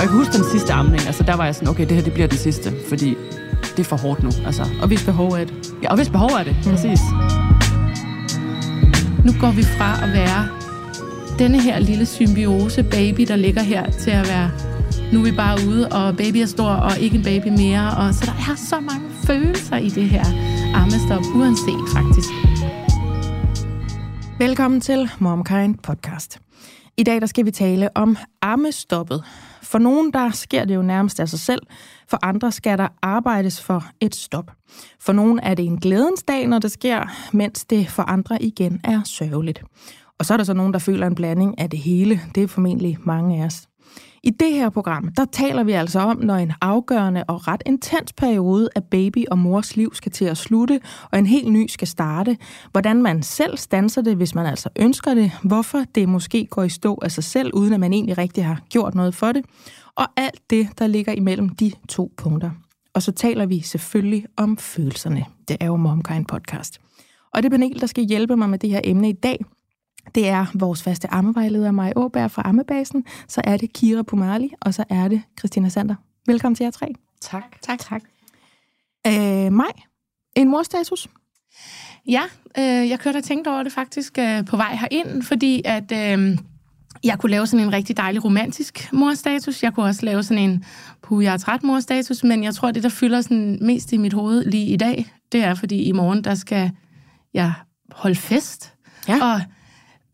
jeg kan huske den sidste amning, altså der var jeg sådan, okay, det her det bliver den sidste, fordi det er for hårdt nu. Altså. Og hvis behov er det. Ja, og hvis behov er det, mm. præcis. Nu går vi fra at være denne her lille symbiose baby, der ligger her, til at være, nu er vi bare ude, og baby er stor, og ikke en baby mere. Og så der er så mange følelser i det her armestop, uanset faktisk. Velkommen til MomKind podcast. I dag der skal vi tale om armestoppet. For nogen der sker det jo nærmest af sig selv, for andre skal der arbejdes for et stop. For nogen er det en glædens dag, når det sker, mens det for andre igen er sørgeligt. Og så er der så nogen, der føler en blanding af det hele. Det er formentlig mange af os. I det her program, der taler vi altså om, når en afgørende og ret intens periode af baby og mors liv skal til at slutte, og en helt ny skal starte. Hvordan man selv stanser det, hvis man altså ønsker det. Hvorfor det måske går i stå af sig selv, uden at man egentlig rigtig har gjort noget for det. Og alt det, der ligger imellem de to punkter. Og så taler vi selvfølgelig om følelserne. Det er jo MomKind podcast. Og det panel, der skal hjælpe mig med det her emne i dag, det er vores faste ammevejleder, Maja Åberg fra Ammebasen. Så er det Kira Pumali, og så er det Christina Sander. Velkommen til jer tre. Tak. Tak. tak. Øh, Maj, en morstatus? Ja, øh, jeg kørte og tænkte over det faktisk øh, på vej herind, fordi at øh, jeg kunne lave sådan en rigtig dejlig romantisk morstatus. Jeg kunne også lave sådan en, puh, jeg er træt morstatus, men jeg tror, det, der fylder sådan mest i mit hoved lige i dag, det er, fordi i morgen, der skal jeg holde fest. Ja. Og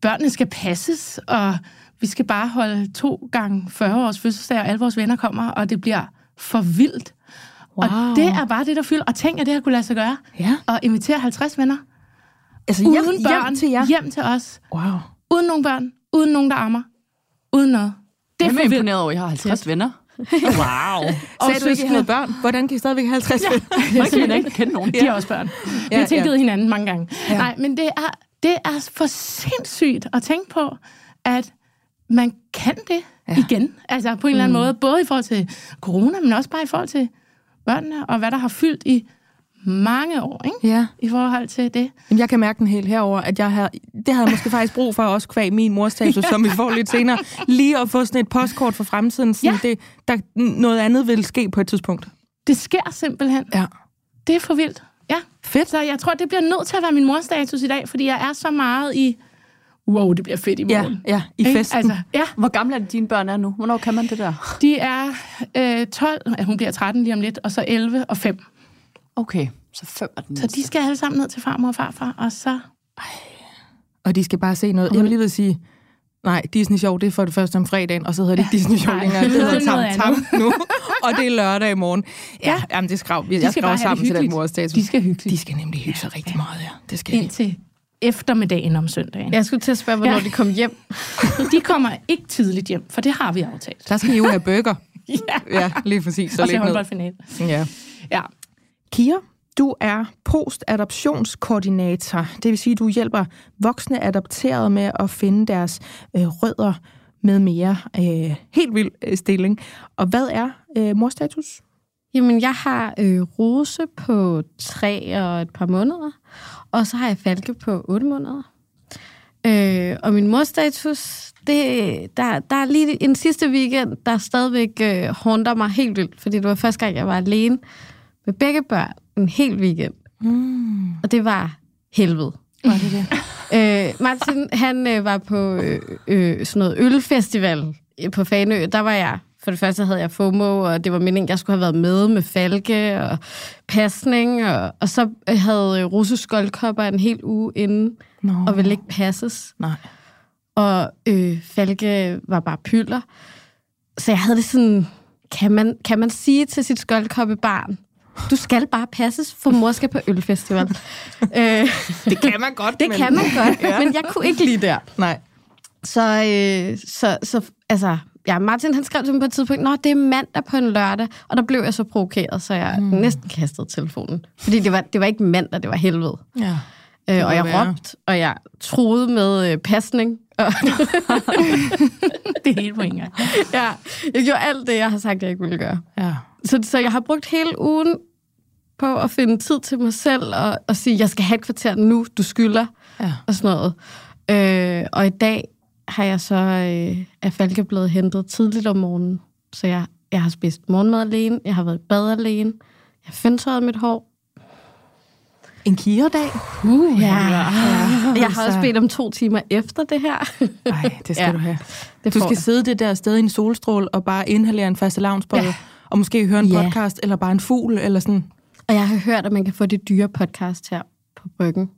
børnene skal passes, og vi skal bare holde to gange 40 års fødselsdag, og alle vores venner kommer, og det bliver for vildt. Wow. Og det er bare det, der fylder. Og tænk, at det her kunne lade sig gøre. Ja. Og invitere 50 venner. Altså hjem, uden børn, hjem til jer? Hjem til os. Wow. Uden nogen børn. Uden nogen, der ammer. Uden noget. Det er for for vildt. imponeret over, at I har 50 venner. Wow. Sagde du ikke, I havde børn? Hvordan kan I stadigvæk have 50 ja. Jeg kan ikke kende nogen. De har også børn. Vi Ja, har tilgivet ja. hinanden mange gange. Ja. Nej, men det er, det er for sindssygt at tænke på, at man kan det Ja. igen. Altså på en eller anden måde. Både i forhold til corona, men også bare i forhold til børnene, og hvad der har fyldt i mange år, ikke? Ja. I forhold til det. Jamen, jeg kan mærke den helt herover, at jeg har, det havde jeg måske faktisk brug for også kvæg min morstatus, ja. som vi får lidt senere. Lige at få sådan et postkort for fremtiden, sådan Ja. det, der noget andet vil ske på et tidspunkt. Det sker simpelthen. Ja. Det er for vildt. Ja. Fedt. Så jeg tror, det bliver nødt til at være min morstatus i dag, fordi jeg er så meget i, wow, det bliver fedt i Ja, morgen. ja, i Ikke? festen. Altså, ja, Hvor gamle er det, dine børn er nu? Hvornår kan man det der? de er øh, 12, ja, hun bliver 13 lige om lidt, og så 11 og 5. Okay, så fem er den Så de skal alle sammen ned til farmor og farfar, og så... Og de skal bare se noget. Jeg vil lige ved at sige, nej, Disney Show, det er for det første om fredagen, og så hedder det ikke Disney Show længere. Det hedder Tam Tam nu, og det er lørdag i morgen. Ja, Ja. jamen det skrav. De Jeg bare have sammen det til den morstatus. De skal hyggeligt. De skal nemlig hygge sig rigtig meget, ja. Det skal de. Indtil eftermiddagen om søndagen. Jeg skulle til at spørge, hvornår Ja. ja. de kom hjem. De kommer ikke tidligt hjem, for det har vi aftalt. Der skal I jo have bøger. Ja, Ja, lige præcis. Så og ned. håndboldfinale. Ja. Ja. Kira, du er postadoptionskoordinator. Det vil sige, at du hjælper voksne adopterede med at finde deres øh, rødder med mere. Øh, helt vild øh, stilling. Og hvad er øh, morstatus? Jamen, jeg har øh, Rose på tre og et par måneder, og så har jeg Falke på otte måneder. Øh, og min morstatus, det, der, der er lige en sidste weekend, der stadigvæk øh, haunter mig helt vildt, fordi det var første gang, jeg var alene med begge børn en hel weekend. Mm. Og det var helvede. Var det det? Øh, Martin, han øh, var på øh, øh, sådan noget ølfestival øh, på Fanø. Der var jeg, for det første havde jeg FOMO, og det var meningen, jeg skulle have været med med Falke og pasning. Og, og så øh, havde øh, Rose skoldkopper en hel uge inden, Nå. og ville ikke passes. Nej. Og øh, Falke var bare pylder. Så jeg havde det sådan, kan man, kan man sige til sit skoldkoppebarn, du skal bare passes, for mor skal på ølfestival. øh, Det kan man godt. det kan man godt, ja. men jeg kunne ikke lide der. Nej. Så, øh, så, så altså, ja, Martin han skrev til mig på et tidspunkt, Nå, det er mandag på en lørdag, og der blev jeg så provokeret, så jeg mm. næsten kastede telefonen. Fordi det var, det var ikke mandag, det var helvede. Ja. Øh, må og jeg være. råbte, og jeg troede med øh, pasning. Og, Det er helt på en gang. ja, jeg gjorde alt det, jeg har sagt, jeg ikke ville gøre. Ja. Så, så jeg har brugt hele ugen på at finde tid til mig selv og, og sige, jeg skal have et kvarter nu, du skylder, Ja. og sådan noget. Øh, og i dag har jeg så, øh, er Falke blevet hentet tidligt om morgenen. Så jeg, jeg har spist morgenmad alene, jeg har været i bad alene, jeg har føntøjet mit hår. En kigerdag? Uh, ja. ja. Jeg har så- også bedt om to timer efter det her. Nej, det skal Ja. du have. Det Du skal jeg. sidde det der sted i en solstråle og bare inhalere en faste lavnsbolle, Ja. og måske høre en Ja. podcast, eller bare en fugl, eller sådan. Og jeg har hørt, at man kan få det dyre podcast her på Bryggen.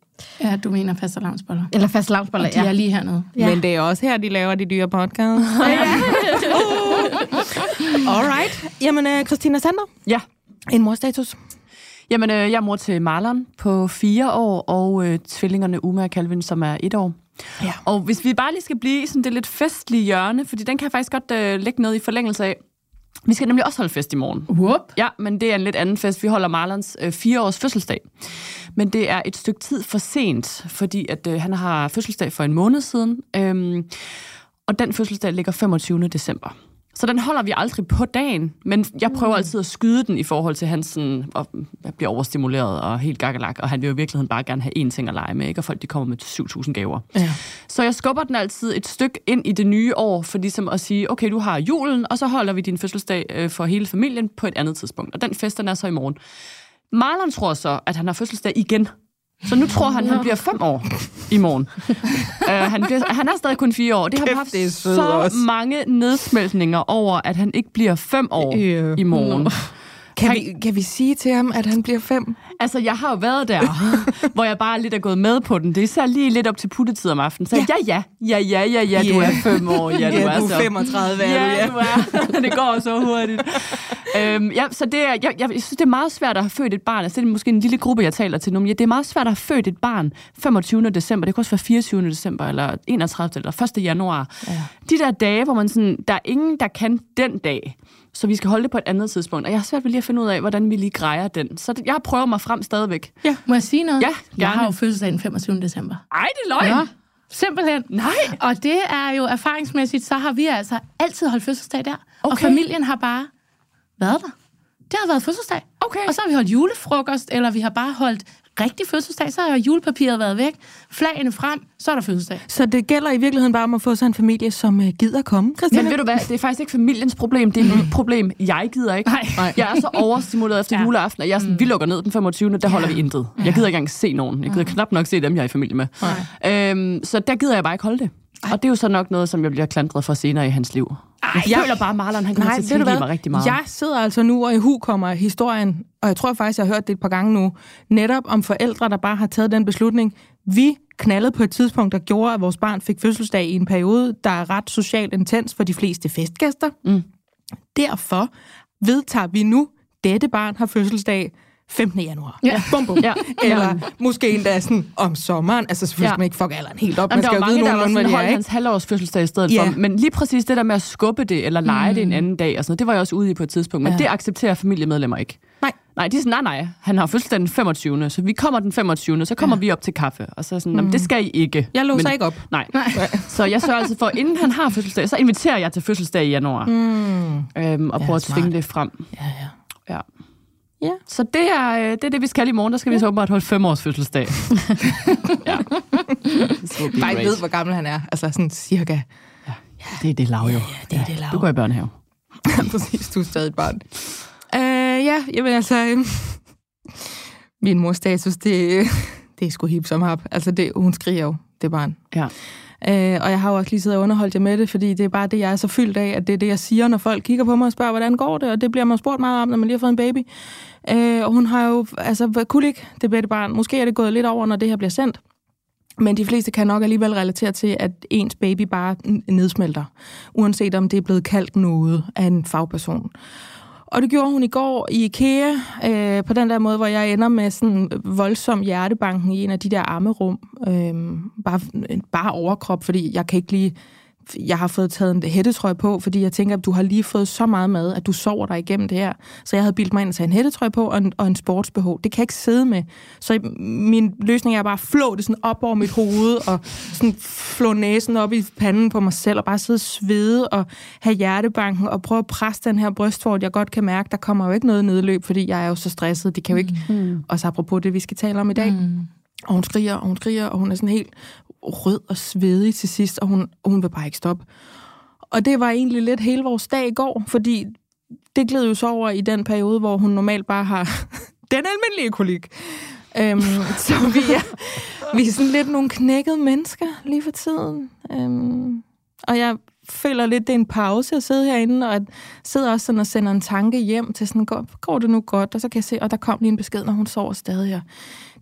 Ja, du mener faste lavnsboller. Eller fast lavnsboller, Og de er lige hernede. Ja. Men det er også her, de laver de dyre podcasts. Alright. Jamen, øh, Christina Sander, Ja. en morstatus. Jamen, øh, jeg er mor til Marlon på fire år, og øh, tvillingerne Uma og Calvin, som er et år. Ja. Og hvis vi bare lige skal blive i sådan det lidt festlige hjørne, fordi den kan jeg faktisk godt øh, lægge noget i forlængelse af. Vi skal nemlig også holde fest i morgen. Whoop. Ja, men det er en lidt anden fest. Vi holder Marlons øh, fire års fødselsdag. Men det er et stykke tid for sent, fordi at øh, han har fødselsdag for en måned siden. Øhm, og den fødselsdag ligger 25. december. Så den holder vi aldrig på dagen, men jeg prøver altid at skyde den i forhold til hans sådan, og bliver overstimuleret og helt gakkelak, og han vil jo i virkeligheden bare gerne have én ting at lege med, ikke? og folk de kommer med 7.000 gaver. Ja. Så jeg skubber den altid et stykke ind i det nye år, for ligesom at sige, okay, du har julen, og så holder vi din fødselsdag øh, for hele familien på et andet tidspunkt. Og den fest, den er så i morgen. Marlon tror så, at han har fødselsdag igen. Så nu tror han, han bliver fem år i morgen. uh, han, bliver, han er stadig kun fire år. Det har Kæft, haft det så også. mange nedsmeltninger over, at han ikke bliver fem år Øh. i morgen. Kan, vi, kan vi sige til ham, at han bliver fem? Altså, jeg har jo været der, hvor jeg bare lidt er gået med på den. Det er især lige lidt op til puttetid om aftenen. Så ja, ja, ja, ja, ja, ja, du Ja. er fem år. Ja, du Ja, er, du er så. 35, er ja, du, du er. det går så hurtigt. øhm, ja, så det er, jeg, jeg, jeg synes, det er meget svært at have født et barn. Altså, det er måske en lille gruppe, jeg taler til nu. Men ja, det er meget svært at have født et barn 25. december. Det kan også være 24. december, eller 31. eller 1. januar. Ja. De der dage, hvor man sådan, der er ingen, der kan den dag. Så vi skal holde det på et andet tidspunkt. Og jeg har svært ved lige at finde ud af, hvordan vi lige grejer den. Så det, jeg prøver mig frem stadigvæk. Ja. Må jeg sige noget? Ja, Jeg har gerne. jo fødselsdag den 25. december. Ej, det er løgn. Ja. Simpelthen. Nej. Og det er jo erfaringsmæssigt, så har vi altså altid holdt fødselsdag der. Og Okay. familien har bare været der. Det har været fødselsdag. Okay. Og så har vi holdt julefrokost, eller vi har bare holdt rigtig fødselsdag. Så har julepapiret været væk. Flagene frem, så er der fødselsdag. Så det gælder i virkeligheden bare om at få sig en familie, som uh, gider komme, Christina? Men ved du hvad, det er faktisk ikke familiens problem, det er mit problem. Jeg gider ikke. Nej. Jeg er så overstimuleret efter Ja. juleaften, at jeg er sådan, vi lukker ned den 25. Der holder vi intet. Jeg gider ikke engang se nogen. Jeg gider knap nok se dem, jeg er i familie med. Øhm, så der gider jeg bare ikke holde det. Og det er jo så nok noget, som jeg bliver klandret for senere i hans liv. Jeg jeg- føler bare, at Marlon han kommer Nej, til at tilgive mig rigtig meget. Jeg sidder altså nu og i hu kommer historien, og jeg tror faktisk, jeg har hørt det et par gange nu, netop om forældre, der bare har taget den beslutning. Vi knaldede på et tidspunkt, der gjorde, at vores barn fik fødselsdag i en periode, der er ret socialt intens for de fleste festgæster. Mm. Derfor vedtager vi nu, dette barn har fødselsdag 15. januar. Ja. Bum, bum. Ja. Eller måske endda sådan om sommeren. Altså selvfølgelig Ja. skal man ikke fuck alderen helt op. Jamen, Man skal jo vide nogenlunde, hvad det er, hans halvårs fødselsdag i stedet Ja. for. Men lige præcis det der med at skubbe det, eller lege mm. det en anden dag, og sådan noget, det var jeg også ude i på et tidspunkt. Men Ja. det accepterer familiemedlemmer ikke. Nej. Nej, de er sådan, nej, nej, han har fødselsdag den 25. Så vi kommer den 25. Så kommer ja. vi op til kaffe. Og så er sådan, mm. det skal I ikke. Jeg låser Men- ikke op. Nej. Så jeg sørger altså for, inden han har fødselsdag, så inviterer jeg til fødselsdag i januar. Mm. Øhm, og Ja, prøver at tvinge det frem. Ja, ja. Ja. Ja. Så det er, øh, det er det, vi skal i morgen. Der skal vi så åbenbart holde fem års fødselsdag. ja. Bare ikke ved, hvor gammel han er. Altså sådan cirka. Det er det lav jo. Ja, det er det lav. Du går i børnehave. Præcis, du er stadig et barn. Uh, ja, jamen altså... min mors status, det, det er sgu hip som hap. Altså, det, hun skriger jo, det barn. Ja. Øh, og jeg har jo også lige siddet og underholdt jer med det, fordi det er bare det, jeg er så fyldt af, at det er det, jeg siger, når folk kigger på mig og spørger, hvordan går det? Og det bliver man spurgt meget om, når man lige har fået en baby. Øh, og hun har jo, altså, kulik, det bedte barn. Måske er det gået lidt over, når det her bliver sendt. Men de fleste kan nok alligevel relatere til, at ens baby bare nedsmelter, uanset om det er blevet kaldt noget af en fagperson. Og det gjorde hun i går i IKEA, øh, på den der måde, hvor jeg ender med sådan voldsom hjertebanken i en af de der armerum. Øhm, øh, bare, bare overkrop, fordi jeg kan ikke lige... Jeg har fået taget en hættetrøje på, fordi jeg tænker, at du har lige fået så meget mad, at du sover dig igennem det her. Så jeg havde bildt mig ind at tage en hættetrøje på og en, og en sports-BH. Det kan jeg ikke sidde med. Så min løsning er bare at flå det sådan op over mit hoved, og sådan flå næsen op i panden på mig selv, og bare sidde og svede og have hjertebanken, og prøve at presse den her brystvort, jeg godt kan mærke, der kommer jo ikke noget nedløb, fordi jeg er jo så stresset. Det kan jo ikke... Mm. Også apropos det, vi skal tale om i dag. Mm. Og hun skriger, og hun skriger, og hun er sådan helt rød og svedig til sidst, og hun, og hun vil bare ikke stoppe. Og det var egentlig lidt hele vores dag i går, fordi det gled jo så over i den periode, hvor hun normalt bare har den almindelige kolik. Øhm, så vi er, vi er sådan lidt nogle knækkede mennesker lige for tiden. Øhm, og jeg føler lidt, det er en pause at sidde herinde, og at sidder også sådan og sender en tanke hjem til sådan, går, går det nu godt? Og så kan jeg se, og der kom lige en besked, når hun sover stadig. Og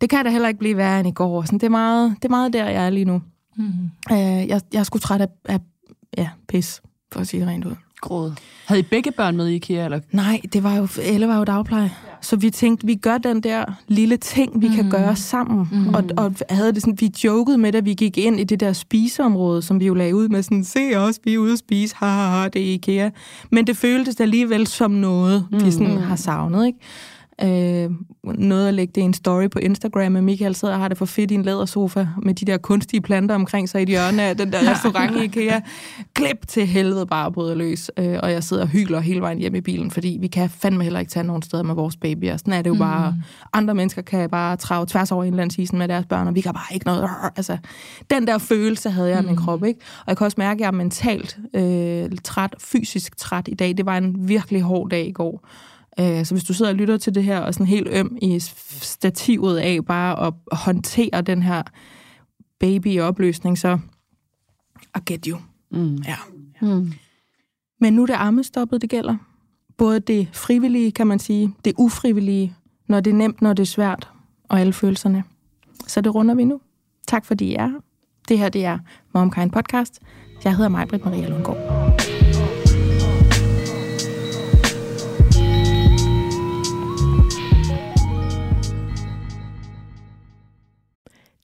det kan da heller ikke blive værre end i går. Sådan, det, er meget, det er meget der, jeg er lige nu. Mm. Øh, jeg, jeg er sgu træt af, af ja, pis, for at sige det rent ud. Gråd. Havde I begge børn med i IKEA? Eller? Nej, det var jo, Elle var jo dagpleje. Så vi tænkte, vi gør den der lille ting, vi mm. kan gøre sammen. Mm. Og, og havde det sådan, vi jokede med, at vi gik ind i det der spiseområde, som vi jo lagde ud med sådan, se os, vi er ude at spise, ha, ha, ha, det er IKEA. Men det føltes alligevel som noget, vi sådan mm. har savnet, ikke? Øh, noget at lægge det i en story på Instagram, at Michael sidder og har det for fedt i en lædersofa med de der kunstige planter omkring sig i et hjørne af den der restaurant i IKEA. Klip til helvede bare bryder løs. Øh, og jeg sidder og hygler hele vejen hjem i bilen, fordi vi kan fandme heller ikke tage nogen steder med vores babyer. Sådan er det jo mm. bare. Andre mennesker kan bare trage tværs over indlandsisen med deres børn, og vi kan bare ikke noget. Altså, den der følelse havde jeg i min mm. krop, ikke? Og jeg kan også mærke, at jeg er mentalt øh, træt, fysisk træt i dag. Det var en virkelig hård dag i går. Øh, så hvis du sidder og lytter til det her, og sådan helt øm i stativet af bare at håndtere den her baby-opløsning, så I get you. Mm. Ja. Mm. Men nu er det armestoppet, det gælder. Både det frivillige, kan man sige, det ufrivillige, når det er nemt, når det er svært, og alle følelserne. Så det runder vi nu. Tak fordi I er her. Det her, det er MomKind Podcast. Jeg hedder Majbrit Maria Lundgaard.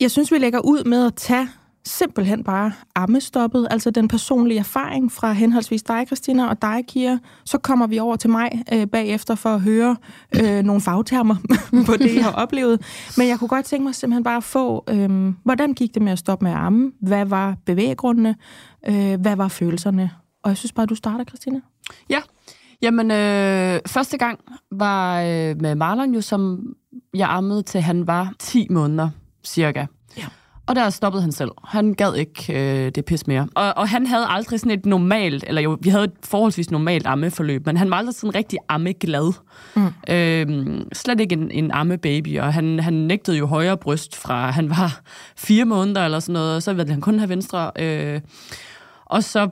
Jeg synes, vi lægger ud med at tage simpelthen bare ammestoppet, altså den personlige erfaring fra henholdsvis dig, Christina, og dig, Kira. Så kommer vi over til mig øh, bagefter for at høre øh, nogle fagtermer på det, jeg har oplevet. Men jeg kunne godt tænke mig simpelthen bare at få, øh, hvordan gik det med at stoppe med at amme? Hvad var bevæggrundene? Øh, hvad var følelserne? Og jeg synes bare, du starter, Christina. Ja, jamen øh, første gang var øh, med Marlon jo, som jeg ammede til han var 10 måneder cirka. Ja. Og der stoppede han selv. Han gad ikke øh, det pis mere. Og, og han havde aldrig sådan et normalt, eller jo, vi havde et forholdsvis normalt ammeforløb, men han var aldrig sådan rigtig ammeglad. Mm. Øh, slet ikke en, en ammebaby, og han, han nægtede jo højre bryst fra, han var fire måneder eller sådan noget, og så ville han kun have venstre. Øh, og så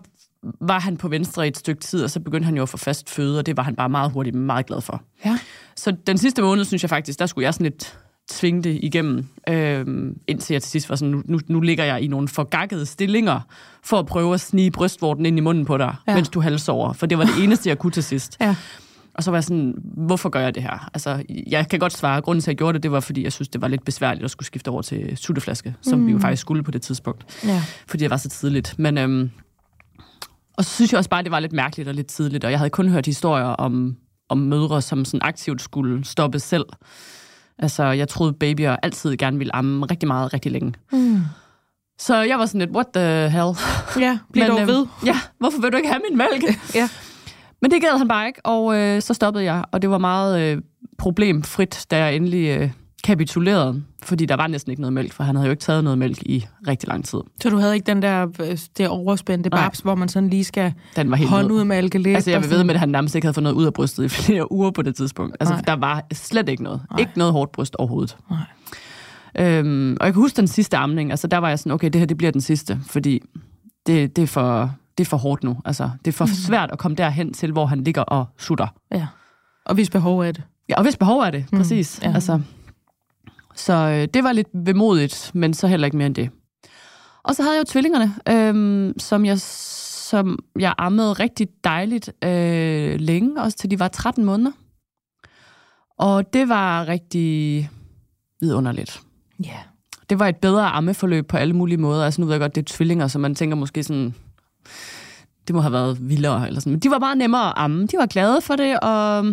var han på venstre i et stykke tid, og så begyndte han jo at få fast føde, og det var han bare meget hurtigt meget glad for. Ja. Så den sidste måned, synes jeg faktisk, der skulle jeg sådan lidt tvinge det igennem, øh, indtil jeg til sidst var sådan, nu, nu, nu ligger jeg i nogle forgakkede stillinger, for at prøve at snige brystvorten ind i munden på dig, ja. mens du halsover. For det var det eneste, jeg kunne til sidst. Ja. Og så var jeg sådan, hvorfor gør jeg det her? Altså, jeg kan godt svare, grunden til, at jeg gjorde det, det var, fordi jeg synes, det var lidt besværligt at skulle skifte over til sutteflaske, som mm. vi jo faktisk skulle på det tidspunkt. Ja. Fordi det var så tidligt. Men, øhm, og så synes jeg også bare, det var lidt mærkeligt og lidt tidligt, og jeg havde kun hørt historier om, om mødre, som sådan aktivt skulle stoppe selv. Altså, jeg troede, babyer altid gerne ville amme rigtig meget, rigtig længe. Mm. Så jeg var sådan lidt, what the hell? Ja, bliv dog øhm, ved. Ja, hvorfor vil du ikke have min mælk? ja. Men det gad han bare ikke, og øh, så stoppede jeg, og det var meget øh, problemfrit, da jeg endelig øh, kapituleret, fordi der var næsten ikke noget mælk, for han havde jo ikke taget noget mælk i rigtig lang tid. Så du havde ikke den der øh, det overspændte babs, hvor man sådan lige skal den var helt hånd ud med alkelet? Altså jeg ved med, at han nærmest ikke havde fået noget ud af brystet i flere uger på det tidspunkt. Altså Nej. der var slet ikke noget. Nej. Ikke noget hårdt bryst overhovedet. Nej. Øhm, og jeg kan huske den sidste amning, altså der var jeg sådan, okay, det her det bliver den sidste, fordi det, det, er, for, det er for hårdt nu. Altså, det er for mm. svært at komme derhen til, hvor han ligger og sutter. Ja. Og hvis behov er det. Ja, og hvis behov er det, præcis. ja. Altså, så øh, det var lidt vemodigt, men så heller ikke mere end det. Og så havde jeg jo tvillingerne, øh, som, jeg, som jeg ammede rigtig dejligt øh, længe, også til de var 13 måneder. Og det var rigtig vidunderligt. Ja. Det var et bedre ammeforløb på alle mulige måder. Altså nu ved jeg godt, det er tvillinger, så man tænker måske sådan, det må have været vildere eller sådan. Men de var bare nemmere at amme. De var glade for det, og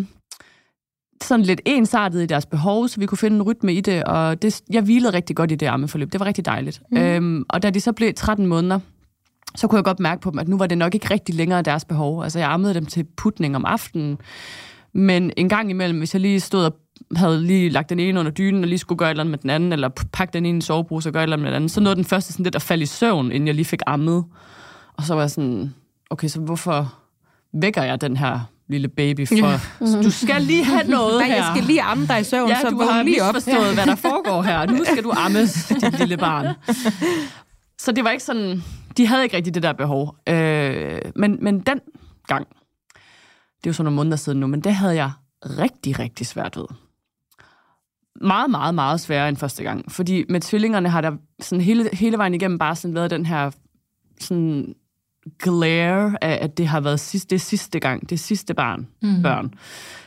sådan lidt ensartet i deres behov, så vi kunne finde en rytme i det, og det, jeg hvilede rigtig godt i det ammeforløb. Det var rigtig dejligt. Mm. Øhm, og da de så blev 13 måneder, så kunne jeg godt mærke på dem, at nu var det nok ikke rigtig længere deres behov. Altså jeg ammede dem til putning om aftenen, men en gang imellem, hvis jeg lige stod og havde lige lagt den ene under dynen, og lige skulle gøre et eller andet med den anden, eller pakke den ene i en sovepose og gøre et eller andet med den anden, så nåede den første sådan lidt at falde i søvn, inden jeg lige fik ammet. Og så var jeg sådan, okay, så hvorfor vækker jeg den her lille baby for? Ja. Du skal lige have noget Nej, her. jeg skal lige amme dig i søvn, Ja, så du har lige op. misforstået, hvad der foregår her. Nu skal du ammes, dit lille barn. Så det var ikke sådan... De havde ikke rigtig det der behov. Øh, men, men den gang, det er jo så nogle måneder siden nu, men det havde jeg rigtig, rigtig svært ved. Meget, meget, meget sværere end første gang. Fordi med tvillingerne har der sådan hele, hele vejen igennem bare sådan været den her sådan glare af, at det har været sidste, det sidste gang, det sidste barn, mm. børn.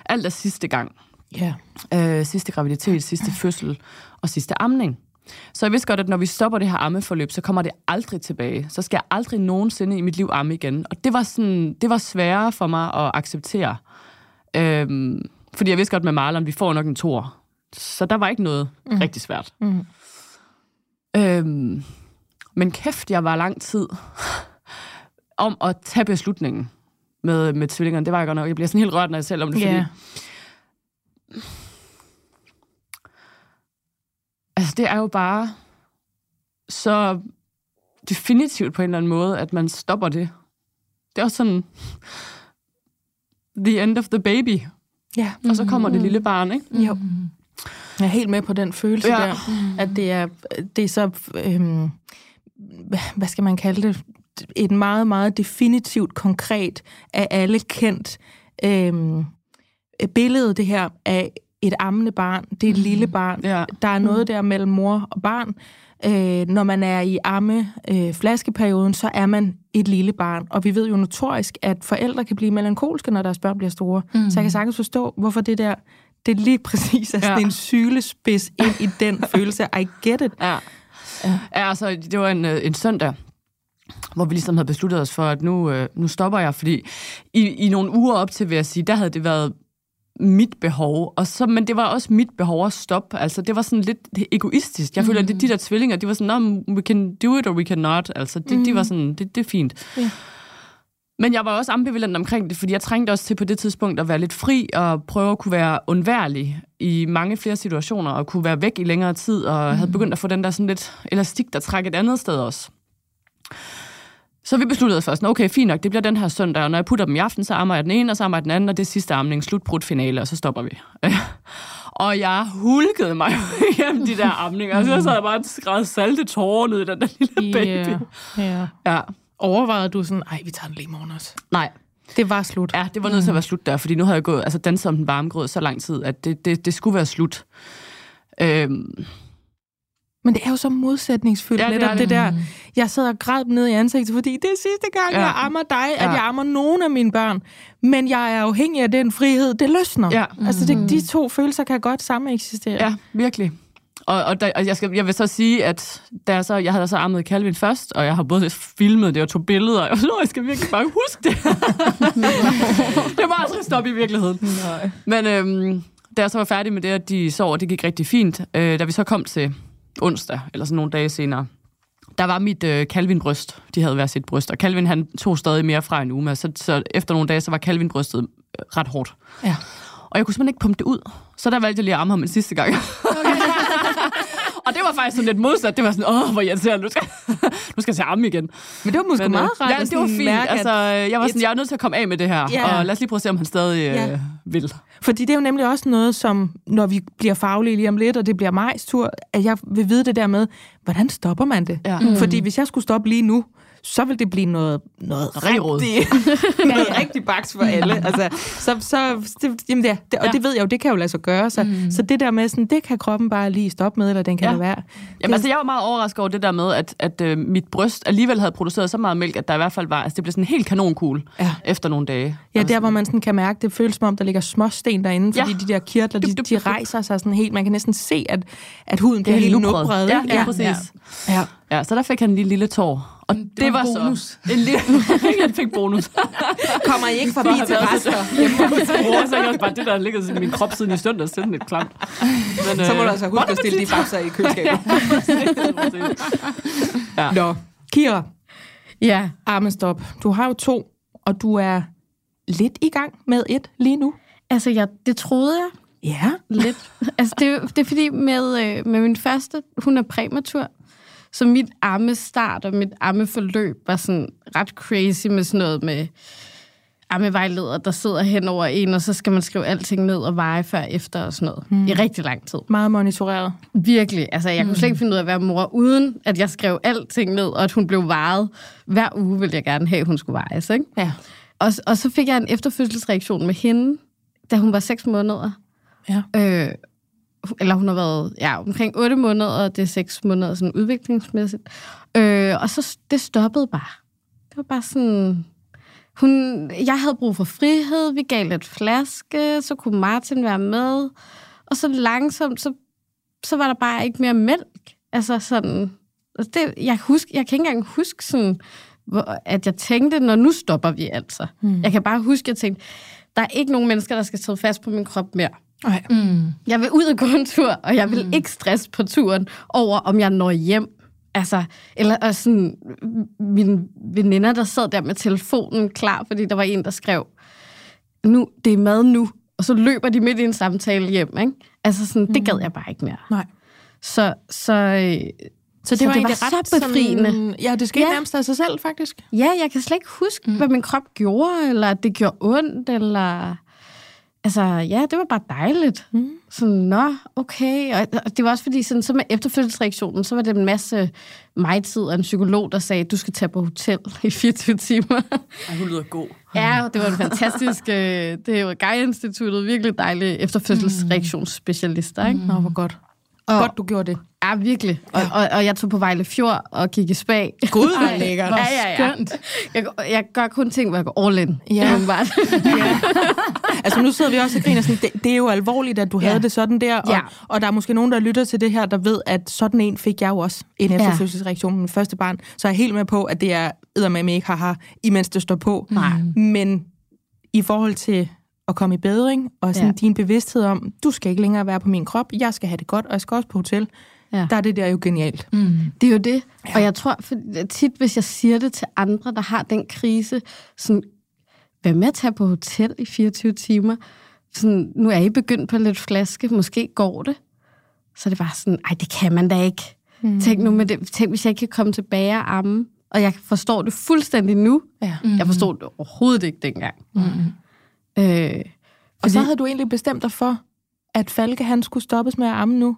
Alt er sidste gang Ja. øh, sidste graviditet, sidste fødsel og sidste amning. Så jeg vidste godt, at når vi stopper det her ammeforløb, så kommer det aldrig tilbage. Så skal jeg aldrig nogensinde i mit liv amme igen. Og det var, sådan, det var sværere for mig at acceptere. Øhm, fordi jeg vidste godt med Marlon, vi får nok en tor. Så der var ikke noget mm. rigtig svært. Mm. Øhm, men kæft, jeg var lang tid om at tage beslutningen med, med tvillingerne. Det var jeg godt nok. Jeg bliver sådan helt rørt, når jeg selv om det, fordi Ja. Altså, det er jo bare så definitivt på en eller anden måde, at man stopper det. Det er også sådan the end of the baby. Ja. Og så kommer det lille barn, ikke? Jo. Jeg er helt med på den følelse. Ja. der, at det er, det er så, øhm, hvad skal man kalde det, et meget, meget definitivt, konkret, af alle kendt øhm, billede, det her af et ammende barn. Det er et lille barn. Ja. Der er noget der mellem mor og barn. Øh, når man er i amme øh, flaskeperioden, så er man et lille barn. Og vi ved jo notorisk, at forældre kan blive melankolske, når deres børn bliver store. Mm. Så jeg kan sagtens forstå, hvorfor det der, det lige præcis er sådan Ja. en sylespids ind i den følelse. I get it. Ja. ja. altså, det var en, øh, en søndag, hvor vi ligesom havde besluttet os for, at nu, øh, nu stopper jeg, fordi i, i nogle uger op til, vil jeg sige, der havde det været mit behov, og så, men det var også mit behov at stoppe. Altså, det var sådan lidt egoistisk. Jeg føler, at det, de der tvillinger, de var sådan, we can do it, or we cannot. Altså, de, mm. de var sådan, det, det er fint. Ja. Men jeg var også ambivalent omkring det, fordi jeg trængte også til på det tidspunkt at være lidt fri og prøve at kunne være undværlig i mange flere situationer og kunne være væk i længere tid og mm. havde begyndt at få den der sådan lidt elastik, der trækker et andet sted også. Så vi besluttede os først, okay, fint nok, det bliver den her søndag, og når jeg putter dem i aften, så ammer jeg den ene, og så ammer jeg den anden, og det er sidste amning, slutbrudt finale, og så stopper vi. og jeg hulkede mig igennem de der amninger, og så sad jeg bare og skræd salte tårer ned i den der lille baby. Ja. Ja. Overvejede du sådan, ej, vi tager den lige i morgen også. Nej, Det var slut. Ja, det var nødt til at være slut der, fordi nu havde jeg gået, altså danset om den varme grød så lang tid, at det, det, det skulle være slut. Øhm, Men det er jo så modsætningsfyldt, Ja, netop det. det. det der. Jeg sidder og græd ned i ansigtet, fordi det er sidste gang, Ja. jeg ammer dig, at Ja. jeg ammer nogen af mine børn. Men jeg er afhængig af den frihed, det løsner. Ja. Altså det, de to følelser kan godt sammen eksistere. ja, virkelig. Og, og, der, og jeg, skal, jeg vil så sige, at da jeg, så, jeg havde så ammet Calvin først, og jeg har både filmet det og tog billeder, og jeg, så, jeg skal virkelig bare huske det. det var aldrig stoppe i virkeligheden. Nej. Men øhm, da jeg så var færdig med det, at de sov, og det gik rigtig fint, øh, da vi så kom til onsdag, eller sådan nogle dage senere, der var mit øh, Calvin-bryst. De havde hver sit bryst, og Calvin han tog stadig mere fra en uge, så, så efter nogle dage, så var Calvin-brystet øh, ret hårdt. Ja. Og jeg kunne simpelthen ikke pumpe det ud. Så der valgte jeg lige at amme ham en sidste gang. Og det var faktisk sådan lidt modsat. Det var sådan, åh, hvor irriterende, nu skal, nu skal jeg til amme igen. Men det var måske Men, øh, meget rart Ja, det var fint. mærke, altså, jeg var sådan, jeg er nødt til at komme af med det her. Ja. Og lad os lige prøve at se, om han stadig øh, Ja. vil. fordi det er jo nemlig også noget, som når vi bliver faglige lige om lidt, og det bliver majs tur, at jeg vil vide det der med, hvordan stopper man det? Ja. Mm. Fordi hvis jeg skulle stoppe lige nu, så vil det blive noget, noget Rirod. rigtig, noget rigtig baks for alle. Altså, så, så, det, jamen det, det, og Ja. det ved jeg jo, det kan jo lade sig gøre. Så, mm. så det der med, sådan, det kan kroppen bare lige stoppe med, eller den kan Ja. ja. lade være. Jamen, altså, jeg var meget overrasket over det der med, at, at øh, mit bryst alligevel havde produceret så meget mælk, at der i hvert fald var, altså det blev sådan helt kanonkugle Ja. efter nogle dage. Ja, der hvor man sådan kan mærke, det føles som om, der ligger små sten derinde, fordi Ja. de der kirtler, de, de rejser sig sådan helt. Man kan næsten se, at, at huden bliver helt nubret. Ja, ja, præcis. Ja. ja. Ja, så der fik han en lille, lille tår. Og det, det var var, bonus. så en lille, han fik bonus. Kommer I ikke forbi til rester? Mor, så det også bare det, der har ligget i min krop siden i søndags. Det er sådan lidt klamt. Men, Så må øh, du altså huske at stille de babser i køleskabet. ja. Nå, Kira, Ja, armestop. Du har jo to, og du er lidt i gang med et lige nu. altså jeg, det troede jeg Ja. lidt. altså det, er det er fordi med, øh, med min første, hun er præmatur, så mit ammestart og mit ammeforløb var sådan ret crazy med sådan noget med ammevejleder, der sidder hen over en, og så skal man skrive alting ned og veje før efter og sådan noget. Mm. I rigtig lang tid. Meget monitoreret. Virkelig. Altså, jeg kunne slet ikke finde ud af at være mor, uden at jeg skrev alting ned, og at hun blev vejet. Hver uge ville jeg gerne have, at hun skulle vejes, ikke? Ja. Og, og så fik jeg en efterfødselsreaktion med hende, da hun var 6 måneder. Ja. Øh, eller hun har været ja, omkring 8 måneder, og det er 6 måneder sådan udviklingsmæssigt. Øh, og så det stoppede bare. Det var bare sådan... Hun, jeg havde brug for frihed, vi gav lidt flaske, så kunne Martin være med. Og så langsomt, så, så var der bare ikke mere mælk. Altså sådan... altså Det, jeg, husk, jeg kan ikke engang huske, sådan, hvor, at jeg tænkte, når nu stopper vi altså. Mm. Jeg kan bare huske, at jeg tænkte, der er ikke nogen mennesker, der skal sidde fast på min krop mere. Nej. Mm. Jeg vil ud og gå en tur, og jeg vil mm. ikke stresse på turen over, om jeg når hjem. Altså, eller og sådan, mine veninder, der sad der med telefonen klar, fordi der var en, der skrev, nu, det er mad nu, og så løber de midt i en samtale hjem, ikke? Altså sådan, mm. det gad jeg bare ikke mere. Nej. Så, så, Så det Så var, det var egentlig så ret befriende. Sådan, ja, det skete ja. nærmest af sig selv, faktisk. ja, jeg kan slet ikke huske, mm. hvad min krop gjorde, eller at det gjorde ondt, eller... Altså, ja, det var bare dejligt. Mm. Sådan, nå, okay. Og, og det var også fordi, sådan, så med efterfødselsreaktionen, så var det en masse mig-tid og en psykolog, der sagde, du skal tage på hotel i 24 timer. Ej, hun lyder god. ja, det var en fantastisk... øh, det var Gaia-instituttet, virkelig dejlige efterfødselsreaktionsspecialister, ikke? Nå, hvor godt. Og- Godt, du gjorde det. Ja, virkelig. Og, og, og jeg tog på Vejle Fjord og gik i spag. Gud, hvor lækkert. Ja, ja, ja. Skønt. Jeg, jeg gør kun ting, hvor jeg går all in. Ja. åbenbart. Altså nu sidder vi også og griner sådan, det, det er jo alvorligt, at du Ja. havde det sådan der, og, Ja. og der er måske nogen, der lytter til det her, der ved, at sådan en fik jeg jo også en Ja. efterfødselsreaktion med min første barn, så jeg er helt med på, at det er eddermame ikke haha, imens det står på. Nej. Men i forhold til at komme i bedring, og sådan Ja. ja. din bevidsthed om, du skal ikke længere være på min krop, jeg skal have det godt, og jeg skal også på hotel, Ja. der er det der jo genialt. Mm. Det er jo det. Ja. Og jeg tror for tit, hvis jeg siger det til andre, der har den krise, sådan, vær med at tage på hotel i 24 timer. Sådan, nu er I begyndt på lidt flaske, måske går det. Så det bare sådan, ej, det kan man da ikke. Mm. Tænk nu med det. Tænk, hvis jeg ikke kan komme tilbage og amme. Og jeg forstår det fuldstændig nu. Ja. Mm. Jeg forstod det overhovedet ikke dengang. Mm. Øh, Og så havde du egentlig bestemt dig for, at Falke han skulle stoppes med at amme nu.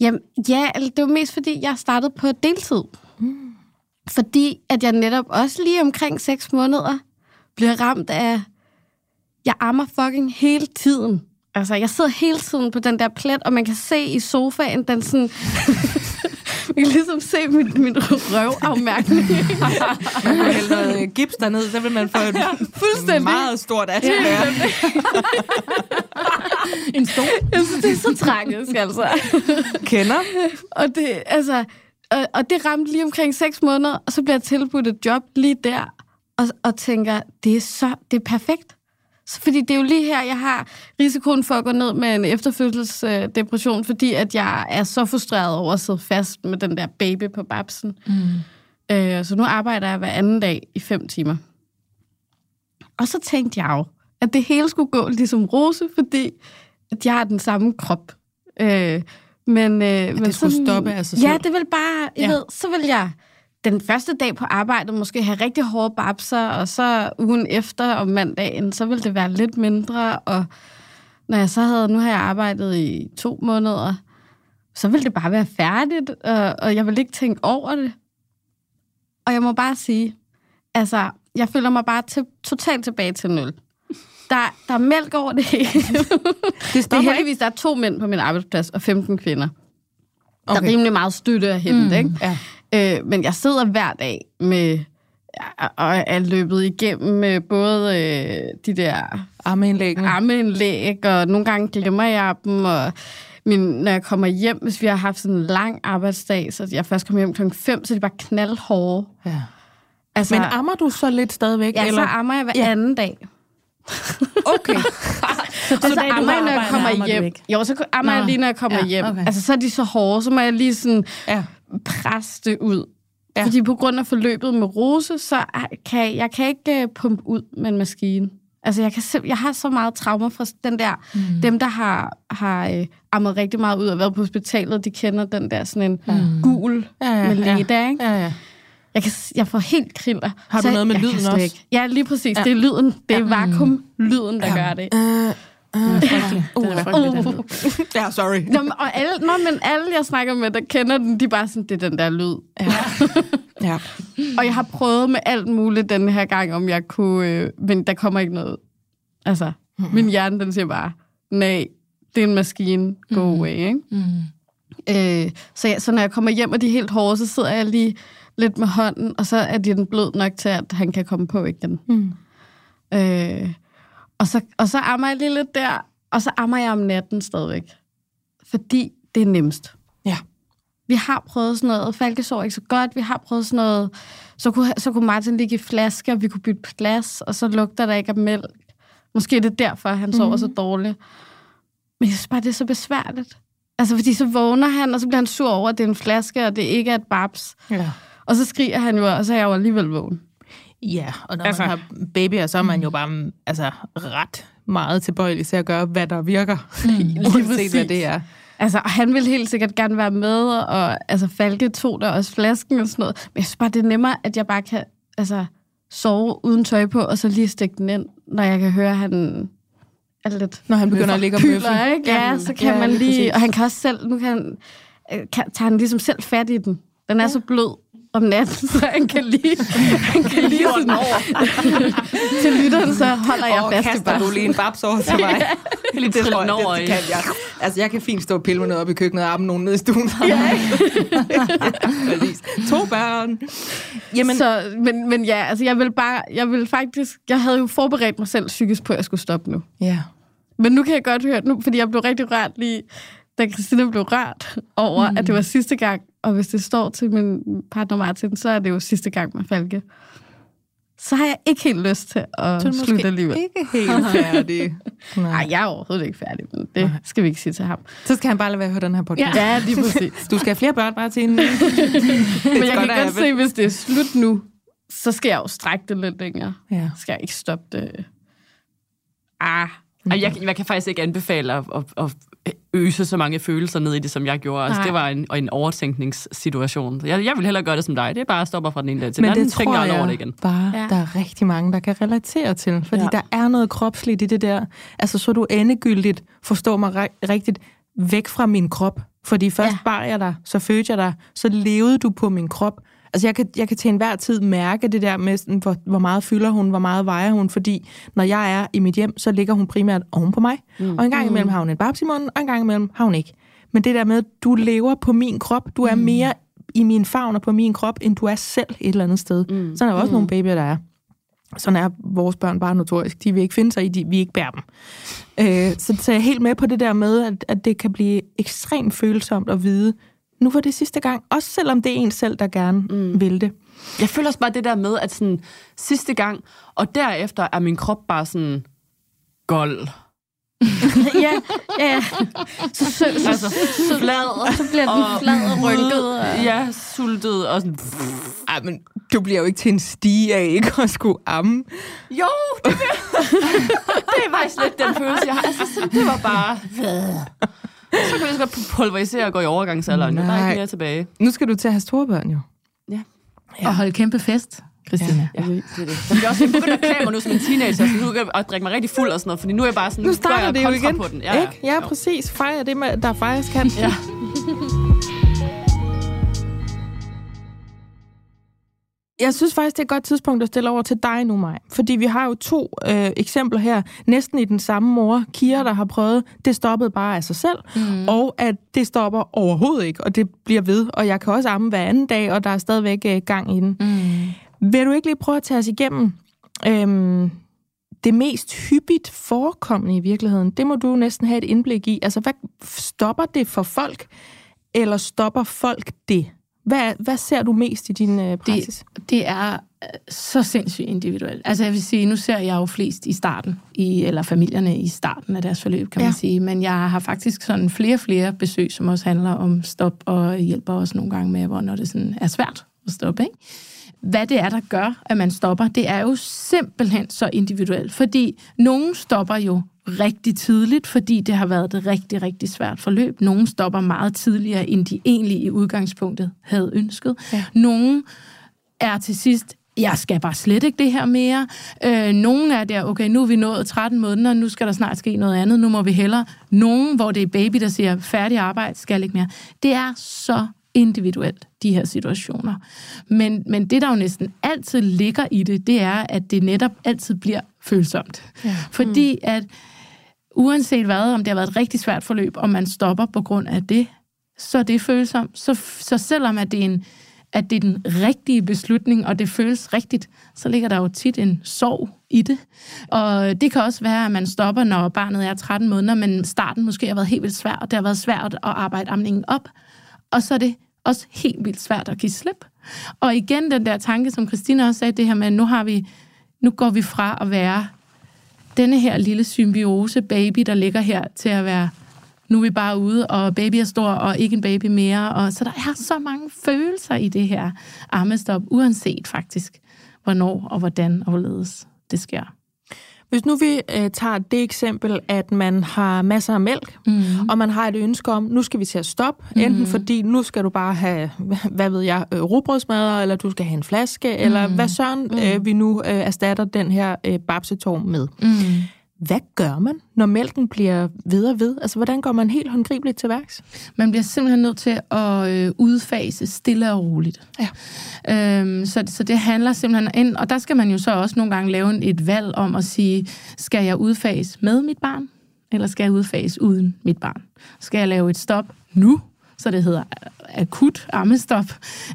Jamen, ja, det var mest fordi, jeg startede på deltid. Mm. Fordi at jeg netop også lige omkring 6 måneder bliver ramt af, jeg ammer fucking hele tiden. Altså, jeg sidder hele tiden på den der plet, og man kan se i sofaen, den sådan... man kan ligesom se min, min røvafmærkning. Man kunne hælde noget øh, gips derned, så vil man få et Fuldstændig. meget stort atelier. En stor. Jeg synes, det er så tragisk, altså. Kender. Og det, altså, og, og det ramte lige omkring 6 måneder, og så bliver jeg tilbudt et job lige der, og, og tænker, det er så, det er perfekt. Så, fordi det er jo lige her, jeg har risikoen for at gå ned med en efterfødselsdepression, fordi at jeg er så frustreret over at sidde fast med den der baby på babsen. Mm. Øh, så nu arbejder jeg hver anden dag i fem timer. Og så tænkte jeg jo, at det hele skulle gå ligesom Rose, fordi at jeg har den samme krop. Øh, men, øh, men det skulle stoppe af sig Ja, det vil bare, jeg Ja. ved, så vil jeg den første dag på arbejdet måske have rigtig hårde babser, og så ugen efter om mandagen, så vil det være lidt mindre, og når jeg så havde, nu har jeg arbejdet i to måneder, så vil det bare være færdigt, og, og jeg vil ikke tænke over det. Og jeg må bare sige, altså, jeg føler mig bare til, totalt tilbage til nul. Der, der er mælk over det hele. Det Det er heldigvis, der er to mænd på min arbejdsplads, og 15 kvinder. Okay. Der er rimelig meget støtte at hente, mm. ikke? Ja. Øh, men jeg sidder hver dag med og er løbet igennem med både øh, de der Armeindlæggene. armeindlæg, og nogle gange glemmer jeg dem, og min, når jeg kommer hjem, hvis vi har haft sådan en lang arbejdsdag, så jeg først kommer hjem klokken 5, så er de bare knaldhårde. Ja. Altså, Men ammer du så lidt stadigvæk? ja, så eller? ammer jeg hver Ja. anden dag. Okay. Så, så du ammer jeg, når jeg kommer ammer hjem. Jo, så ammer jeg lige, når jeg kommer Ja, hjem. okay. Altså, så er de så hårde, så må jeg lige sådan ja. presse det ud. Ja. Ja. Fordi på grund af forløbet med rose, så kan jeg kan ikke uh, pumpe ud med en maskine. Altså, jeg, kan simp- jeg har så meget traumer fra den der... Mm. Dem, der har, har øh, ammet rigtig meget ud og været på hospitalet, de kender den der sådan en mm. gul Ja, ja, med ja. leda, ikke? Ja, ja. Jeg, kan, jeg får helt kriller. Har du Så noget med jeg lyden også? Ikke. Ja, lige præcis. Ja. Ja. Det er lyden. Det er vakuum-lyden, der gør det. Uh, frygteligt, den lyd. ja, sorry. Nå, men- og alle, nå, men alle, jeg snakker med, der kender den, de er bare sådan, det er den der lyd. Ja. ja. Og jeg har prøvet med alt muligt den her gang, om jeg kunne... Øh, men der kommer ikke noget. Altså, mm. min hjerne, den siger bare, nej, det er en maskine, go away, ikke? Mm. Øh, så, jeg, så når jeg kommer hjem, og de er helt hårde, så sidder jeg lige lidt med hånden, og så er de den blød nok til, at han kan komme på igen. Mm. Øh, og, så, og så ammer jeg lige lidt der, og så ammer jeg om natten stadigvæk. Fordi det er nemmest. Ja. Vi har prøvet sådan noget, Falke sov ikke så godt, vi har prøvet sådan noget, så kunne, så kunne Martin ligge i flasker, og vi kunne bytte plads, og så lugter der ikke af mælk. Måske er det derfor, han sover mm. så dårligt. Men jeg synes bare, det er så besværligt. Altså, fordi så vågner han, og så bliver han sur over, at det er en flaske, og det ikke er et babs. Ja. Og så skriger han jo, og så er jeg jo alligevel vågen. Ja, og når Altså- man har babyer, så er man jo bare altså, ret meget tilbøjelig til at gøre, hvad der virker. Mm, hvad præcis. det er. Altså, og han ville helt sikkert gerne være med, og altså, Falke tog der også flasken og sådan noget. Men jeg synes bare, det er nemmere, at jeg bare kan altså, sove uden tøj på, og så lige stikke den ind, når jeg kan høre, at han er lidt Når han begynder at ligge og møffe. pyler, ikke? Ja, så kan Ja, ja, man lige lige... præcis. Og han kan også selv... Nu kan øh, kan, tager han ligesom selv fat i den. Den er ja. så blød om natten, så han kan lige... han kan lige sådan, til lytteren, så holder jeg Og fast i kaster bare. du lige en babs over til mig? Lige det tror jeg, det, i. det kan jeg. Altså, jeg kan fint stå og pille med noget op i køkkenet og armen nogen nede i stuen. Ja. To børn. Jamen, Så, men, men ja, altså jeg vil bare, jeg vil faktisk, jeg havde jo forberedt mig selv psykisk på, at jeg skulle stoppe nu. ja. Men nu kan jeg godt høre, nu, fordi jeg blev rigtig rørt lige, da Christina blev rørt over, mm. at det var sidste gang. Og hvis det står til min partner Martin, så er det jo sidste gang med Falke. Så har jeg ikke helt lyst til at Så slutte måske alligevel. ikke helt færdig. Nej. Nej, jeg er overhovedet ikke færdig, men det skal vi ikke sige til ham. Så skal han bare lade være at høre den her podcast. Ja, lige præcis. Du skal have flere børn en... Men jeg kan godt se, hvis det er slut nu, så skal jeg jo strække det lidt længere. Ja. Skal jeg ikke stoppe det? Ah, Ej, jeg, jeg kan faktisk ikke anbefale at, at, at øse så mange følelser ned i det, som jeg gjorde. Altså, Nej. det var en, en overtænkningssituation. Jeg, jeg vil hellere gøre det som dig. Det er bare at stoppe fra den ene dag til den Men anden. det tænker jeg over det igen. bare, Ja. der er rigtig mange, der kan relatere til. Fordi Ja. der er noget kropsligt i det der. Altså, så du endegyldigt, forstår mig ri- rigtigt, væk fra min krop. Fordi først ja. bar jeg dig, så fødte jeg dig, så levede du på min krop. Altså, jeg kan, jeg kan til enhver tid mærke det der med, sådan, hvor, hvor meget fylder hun, hvor meget vejer hun, fordi når jeg er i mit hjem, så ligger hun primært oven på mig. Mm. Og en gang imellem har hun en babs i munden, og en gang imellem har hun ikke. Men det der med, du lever på min krop, du er mere i min favn og på min krop, end du er selv et eller andet sted. Mm. Sådan er der også mm. nogle babyer, der er. Sådan er vores børn bare notorisk. De vil ikke finde sig i, de, vi ikke bærer dem. Øh, så, så jeg er helt med på det der med, at, at det kan blive ekstremt følsomt at vide, nu var det sidste gang, også selvom det er en selv, der gerne mm. vil det. Jeg føler også bare det der med, at sådan, sidste gang, og derefter er min krop bare sådan gold. ja, ja. Så, så, så, Altså flad. så bliver den flad og rynket. Og... Ja, sultet og sådan... Ej, men du bliver jo ikke til en stige af ikke at skulle amme. Jo, det, vil... det er faktisk lidt den følelse, jeg har. Altså, så det var bare... Så godt pulverisere og gå i overgangsalderen. Der er Nej. ikke mere tilbage. Nu skal du til at have store børn, jo. Ja. Og holde kæmpe fest, Christina. Ja, det er det. Jeg også begyndt at klæde mig nu som en teenager, så nu kan jeg drikke mig rigtig fuld og sådan noget, fordi nu er jeg bare sådan, Nu starter jeg det jo igen. på den. Ja, ja. Ikke? Ja, præcis. Fejre det, med, der fejres kan. Ja. Jeg synes faktisk, det er et godt tidspunkt at stille over til dig nu, Maj. Fordi vi har jo to øh, eksempler her, næsten i den samme mor. Kira, der har prøvet, det stoppede bare af sig selv, mm. og at det stopper overhovedet ikke, og det bliver ved. Og jeg kan også amme hver anden dag, og der er stadigvæk øh, gang i den. Mm. Vil du ikke lige prøve at tage os igennem øh, det mest hyppigt forekommende i virkeligheden? Det må du næsten have et indblik i. Altså, hvad stopper det for folk, eller stopper folk det? Hvad, hvad ser du mest i din øh, praksis? Det, det er øh, så sindssygt individuelt. Altså jeg vil sige, nu ser jeg jo flest i starten, i, eller familierne i starten af deres forløb, kan ja. man sige. Men jeg har faktisk sådan flere og flere besøg, som også handler om stop, og hjælper også nogle gange med, hvor når det sådan er svært at stoppe. Ikke? Hvad det er, der gør, at man stopper, det er jo simpelthen så individuelt. Fordi nogen stopper jo rigtig tidligt, fordi det har været et rigtig, rigtig svært forløb. Nogle stopper meget tidligere, end de egentlig i udgangspunktet havde ønsket. Ja. Nogle er til sidst jeg skal bare slet ikke det her mere. Øh, nogen er der, okay, nu er vi nået 13 måneder, nu skal der snart ske noget andet, nu må vi hellere. Nogen, hvor det er baby, der siger, færdig arbejde, skal ikke mere. Det er så individuelt, de her situationer. Men, men det, der jo næsten altid ligger i det, det er, at det netop altid bliver følsomt. Ja. Fordi mm. at uanset hvad, om det har været et rigtig svært forløb, og man stopper på grund af det, så er det følsomt. Så, så selvom at det, er en, at det er den rigtige beslutning, og det føles rigtigt, så ligger der jo tit en sorg i det. Og det kan også være, at man stopper, når barnet er 13 måneder, men starten måske har været helt vildt svært, og det har været svært at arbejde amningen op. Og så er det også helt vildt svært at give slip. Og igen den der tanke, som Christina også sagde, det her med, at nu, har vi, nu går vi fra at være denne her lille symbiose baby, der ligger her, til at være, nu er vi bare ude, og baby er stor, og ikke en baby mere. Og, så der er så mange følelser i det her armestop, uanset faktisk, hvornår og hvordan og hvorledes det sker. Hvis nu vi øh, tager det eksempel, at man har masser af mælk, mm. og man har et ønske om, nu skal vi til at stoppe, mm. enten fordi nu skal du bare have, hvad ved jeg, øh, rugbrødsmadder, eller du skal have en flaske, mm. eller hvad søren mm. øh, vi nu øh, erstatter den her øh, babsetorm med. Mm. Hvad gør man, når mælken bliver ved og ved? Altså, hvordan går man helt håndgribeligt til værks? Man bliver simpelthen nødt til at øh, udfase stille og roligt. Ja. Øhm, så, så det handler simpelthen ind, og der skal man jo så også nogle gange lave et valg om at sige, skal jeg udfase med mit barn, eller skal jeg udfase uden mit barn? Skal jeg lave et stop nu, så det hedder akut ammestop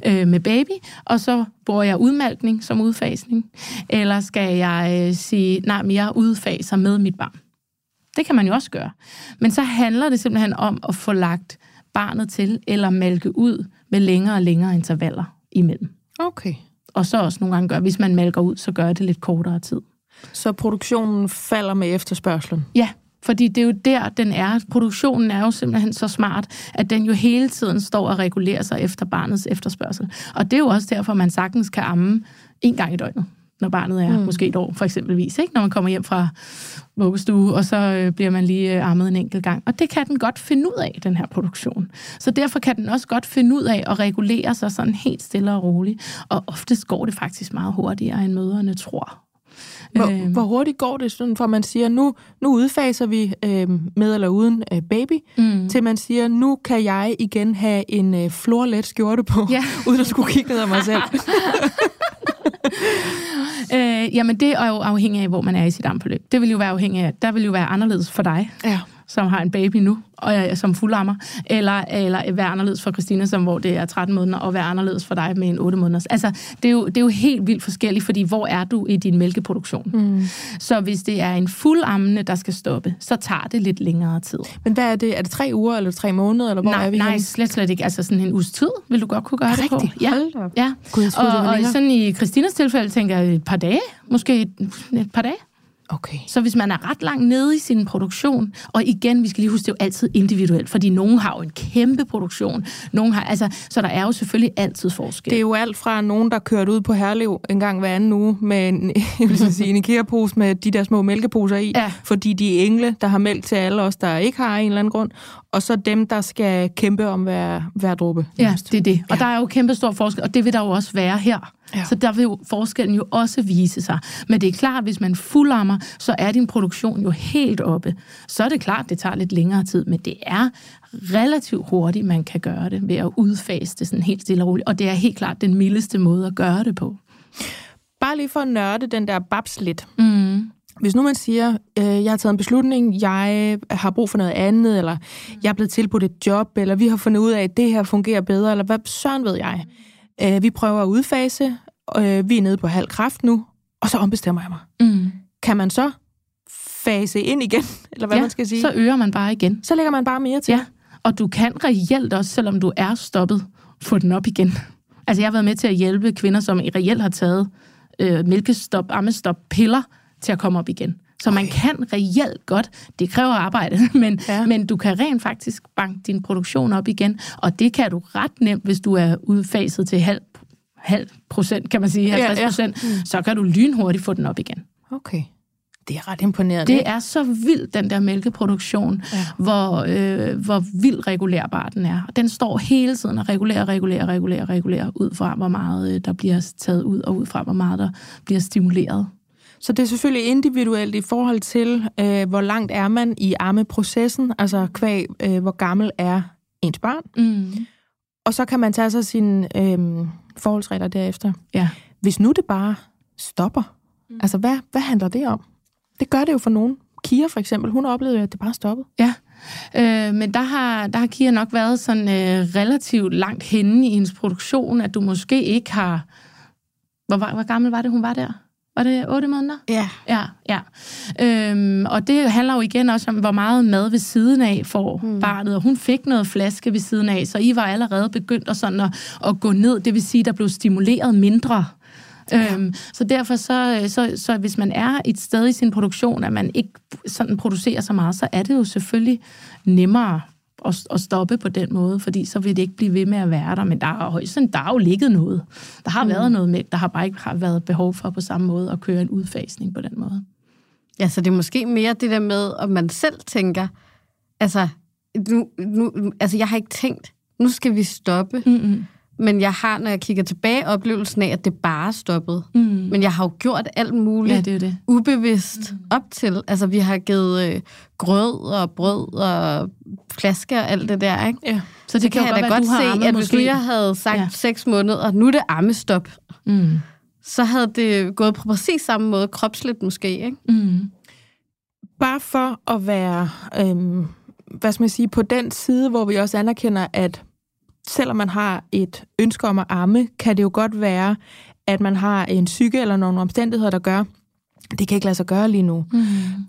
øh, med baby, og så bruger jeg udmalkning som udfasning, eller skal jeg øh, sige, nej, men jeg udfaser med mit barn. Det kan man jo også gøre. Men så handler det simpelthen om at få lagt barnet til, eller malke ud med længere og længere intervaller imellem. Okay. Og så også nogle gange gør, hvis man malker ud, så gør det lidt kortere tid. Så produktionen falder med efterspørgselen? Ja, fordi det er jo der, den er. Produktionen er jo simpelthen så smart, at den jo hele tiden står og regulerer sig efter barnets efterspørgsel. Og det er jo også derfor, man sagtens kan amme en gang i døgnet når barnet er mm. måske et år, for eksempelvis, ikke? når man kommer hjem fra vuggestue, og så øh, bliver man lige øh, ammet en enkelt gang. Og det kan den godt finde ud af, den her produktion. Så derfor kan den også godt finde ud af at regulere sig sådan helt stille og roligt. Og oftest går det faktisk meget hurtigere, end møderne tror. Hvor, øh, hvor hurtigt går det, sådan, for man siger, nu, nu udfaser vi øh, med eller uden øh, baby, mm. til man siger, nu kan jeg igen have en øh, florlet skjorte på, ja. uden at skulle kigge ned af mig selv. øh, jamen, det er jo afhængigt af, hvor man er i sit armforløb. Det vil jo være afhængigt af, der vil jo være anderledes for dig. Ja som har en baby nu, og jeg, som fuldammer, eller, eller være anderledes for Christina, som hvor det er 13 måneder, og være anderledes for dig med en 8 måneder. Altså, det er, jo, det er jo helt vildt forskelligt, fordi hvor er du i din mælkeproduktion? Mm. Så hvis det er en fuldammende, der skal stoppe, så tager det lidt længere tid. Men hvad er det? Er det tre uger, eller tre måneder, eller hvor nej, er vi Nej, henne? slet, slet ikke. Altså sådan en uges tid, vil du godt kunne gøre Rigtig? det på. Ja, ja. Gud, jeg og, og sådan i Christinas tilfælde tænker jeg et par dage, måske et, et par dage. Okay. Så hvis man er ret langt nede i sin produktion, og igen, vi skal lige huske, det er jo altid individuelt, fordi nogen har jo en kæmpe produktion, nogen har, altså, så der er jo selvfølgelig altid forskel. Det er jo alt fra nogen, der kørt ud på Herlev en gang hver anden uge med en, jeg vil sige, en IKEA-pose med de der små mælkeposer i, ja. fordi de er engle, der har mælk til alle os, der ikke har en eller anden grund, og så dem, der skal kæmpe om hver, hver dråbe. Ja, det er det. Og ja. der er jo kæmpe stor forskel, og det vil der jo også være her. Ja. Så der vil jo forskellen jo også vise sig. Men det er klart, hvis man fullammer, så er din produktion jo helt oppe. Så er det klart, det tager lidt længere tid, men det er relativt hurtigt, man kan gøre det ved at udfase det sådan helt stille og roligt. Og det er helt klart den mildeste måde at gøre det på. Bare lige for at nørde den der babs lidt. Mm. Hvis nu man siger, øh, jeg har taget en beslutning, jeg har brug for noget andet, eller jeg er blevet tilbudt et job, eller vi har fundet ud af, at det her fungerer bedre, eller hvad søren ved jeg. Øh, vi prøver at udfase, øh, vi er nede på halv kraft nu, og så ombestemmer jeg mig. Mm. Kan man så fase ind igen, eller hvad ja, man skal sige? så øger man bare igen. så lægger man bare mere til. Ja, og du kan reelt også, selvom du er stoppet, få den op igen. Altså, jeg har været med til at hjælpe kvinder, som reelt har taget øh, mælkestop, ammestop, piller til at komme op igen. Så man kan reelt godt, det kræver arbejde, men, Ja. ja. men du kan rent faktisk banke din produktion op igen, og det kan du ret nemt, hvis du er udfaset til halv, halv procent, kan man sige, Ja, ja. 50 procent, mm. så kan du lynhurtigt få den op igen. Okay. Det er ret imponerende. Det er så vildt, den der mælkeproduktion, Ja. ja. hvor, øh, hvor vildt regulerbar den er. Den står hele tiden og regulerer, regulerer, regulerer, regulerer, ud fra, hvor meget øh, der bliver taget ud, og ud fra, hvor meget der bliver stimuleret. Så det er selvfølgelig individuelt i forhold til, øh, hvor langt er man i ammeprocessen, altså kvæg, øh, hvor gammel er ens barn. Mm. Og så kan man tage sig sine øh, forholdsregler derefter. Ja. Hvis nu det bare stopper, mm. altså hvad, hvad handler det om? Det gør det jo for nogen. Kira for eksempel, hun oplevede at det bare stoppede. Ja, øh, men der har, der har Kira nok været sådan øh, relativt langt henne i hendes produktion, at du måske ikke har... Hvor, hvor gammel var det, hun var der? Var det otte måneder? Ja. Ja, ja. Øhm, og det handler jo igen også om, hvor meget mad ved siden af får mm. barnet. Og hun fik noget flaske ved siden af, så I var allerede begyndt at, sådan at, at gå ned. Det vil sige, der blev stimuleret mindre. Ja. Øhm, så derfor, så, så, så hvis man er et sted i sin produktion, at man ikke sådan producerer så meget, så er det jo selvfølgelig nemmere at, at stoppe på den måde, fordi så vil det ikke blive ved med at være der. Men der er, højst, der er jo ligget noget. Der har mm. været noget med, der har bare ikke har været behov for på samme måde at køre en udfasning på den måde. Ja, så det er måske mere det der med, at man selv tænker, altså, nu, nu, altså jeg har ikke tænkt, nu skal vi stoppe, Mm-mm. Men jeg har, når jeg kigger tilbage, oplevelsen af, at det bare stoppede. Mm. Men jeg har jo gjort alt muligt Ja, det er det. ubevidst op til. Altså, vi har givet øh, grød og brød og flasker og alt det der, ikke? Ja. Så det, Det kan jo jeg da være, godt du har se, ammet at hvis nu jeg havde sagt Ja. ja. seks måneder, nu er det ammestop, Mm. så havde det gået på præcis samme måde, kropsligt måske, ikke? Mm. Bare for at være, øhm, hvad skal man sige, på den side, hvor vi også anerkender, at selvom man har et ønske om at amme, kan det jo godt være, at man har en psyke eller nogle omstændigheder, der gør, det kan ikke lade sig gøre lige nu. Mm.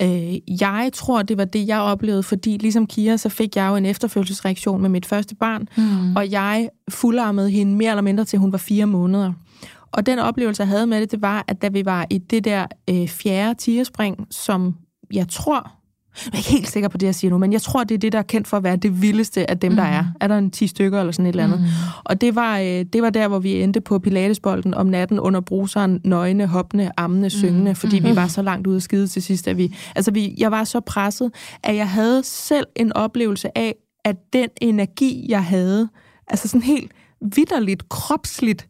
Øh, jeg tror, det var det, jeg oplevede, fordi ligesom Kira, så fik jeg jo en efterfølgelsesreaktion med mit første barn, Mm. og jeg fuldarmede hende mere eller mindre til hun var fire måneder. Og den oplevelse, jeg havde med det, det var, at da vi var i det der øh, fjerde tigerspring, som jeg tror, jeg er ikke helt sikker på det, jeg siger nu, men jeg tror, det er det, der er kendt for at være det vildeste af dem, mm. der er. Er der en 10 stykker eller sådan et eller andet? Mm. Og det var, øh, det var der, hvor vi endte på pilatesbolden om natten under bruseren, nøgne, hoppende, ammende, syngende, fordi vi var så langt ude at skide til sidst. At vi, altså vi, jeg var så presset, at jeg havde selv en oplevelse af, at den energi, jeg havde, altså sådan helt vidderligt, kropsligt,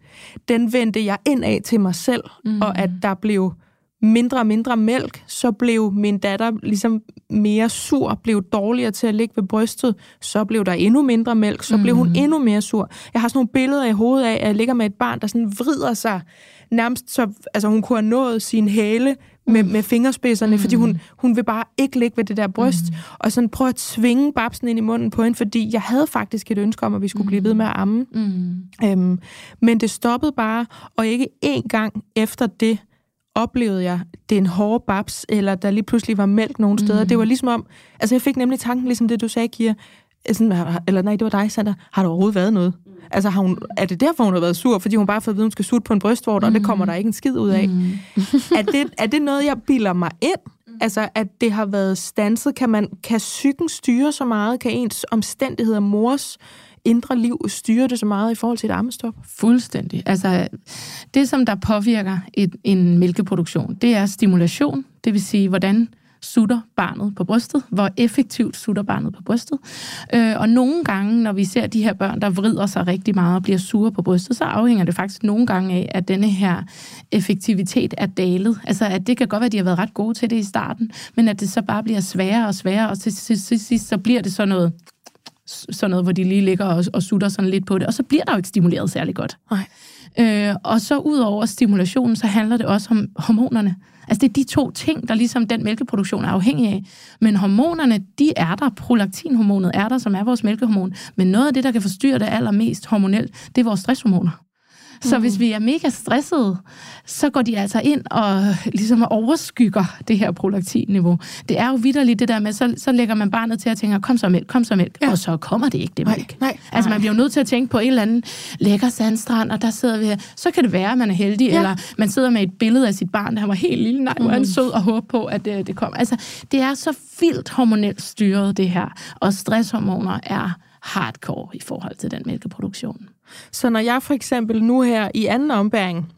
den vendte jeg ind af til mig selv, mm. og at der blev mindre og mindre mælk, så blev min datter ligesom mere sur, blev dårligere til at ligge ved brystet, så blev der endnu mindre mælk, så blev hun endnu mere sur. Jeg har sådan nogle billeder i hovedet af, at jeg ligger med et barn, der sådan vrider sig nærmest så, altså hun kunne have nået sin hæle med, med fingerspidserne, mm. fordi hun, hun vil bare ikke ligge ved det der bryst, mm. og sådan prøve at tvinge babsen ind i munden på hende, fordi jeg havde faktisk et ønske om, at vi skulle blive ved med at amme. Mm. Øhm, men det stoppede bare, og ikke én gang efter det oplevede jeg, det er en hård babs, eller der lige pludselig var mælk nogle steder. Mm. Det var ligesom om, altså jeg fik nemlig tanken, ligesom det du sagde, Kira, sådan, eller nej, det var dig, Sander, har der overhovedet været noget? Altså har hun, er det derfor, hun har været sur, fordi hun bare har fået at vide, hun skal sutte på en brystvort, og det kommer der ikke en skid ud af? Mm. er, det, er det noget, jeg bilder mig ind? Altså, at det har været stanset? Kan, man, kan psyken styre så meget? Kan ens omstændigheder, mors indre liv, styrer det så meget i forhold til et ammestop? Fuldstændig. Altså, det, som der påvirker et, en mælkeproduktion, det er stimulation. Det vil sige, hvordan sutter barnet på brystet, hvor effektivt sutter barnet på brystet. Øh, og nogle gange, når vi ser de her børn, der vrider sig rigtig meget og bliver sure på brystet, så afhænger det faktisk nogle gange af, at denne her effektivitet er dalet. Altså, at det kan godt være, at de har været ret gode til det i starten, men at det så bare bliver sværere og sværere, og til sidst så bliver det sådan noget sådan noget, hvor de lige ligger og, og sutter sådan lidt på det, og så bliver der jo ikke stimuleret særlig godt. Nej. Øh, og så ud over stimulationen, så handler det også om hormonerne. Altså det er de to ting, der ligesom den mælkeproduktion er afhængig af. Men hormonerne, de er der. Prolaktinhormonet er der, som er vores mælkehormon. Men noget af det, der kan forstyrre det allermest hormonelt, det er vores stresshormoner. Så hvis vi er mega stressede, så går de altså ind og ligesom overskygger det her prolaktinniveau. Det er jo vidderligt det der med, så, så lægger man barnet til at tænke, kom så mælk, kom så mælk, ja. og så kommer det ikke, det mælk. Nej, nej, altså man bliver jo nødt til at tænke på en eller anden lækker sandstrand, og der sidder vi her. Så kan det være, at man er heldig, ja. eller man sidder med et billede af sit barn, der var helt lille, nej, hvor er han sød, og håber på, at det, det kommer. Altså, det er så vildt hormonelt styret, det her. Og stresshormoner er hardcore i forhold til den mælkeproduktion. Så når jeg for eksempel nu her i anden ombæring,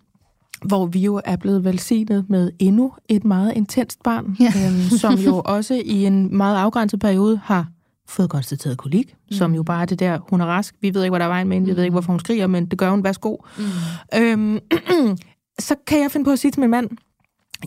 hvor vi jo er blevet velsignet med endnu et meget intenst barn, ja. øhm, som jo også i en meget afgrænset periode har fået konstateret kolik, mm. som jo bare er det der, hun er rask, vi ved ikke, hvad der er vejen med hende, vi ved ikke, hvorfor hun skriger, men det gør hun, værsgo. Mm. Øhm, så kan jeg finde på at sige til min mand,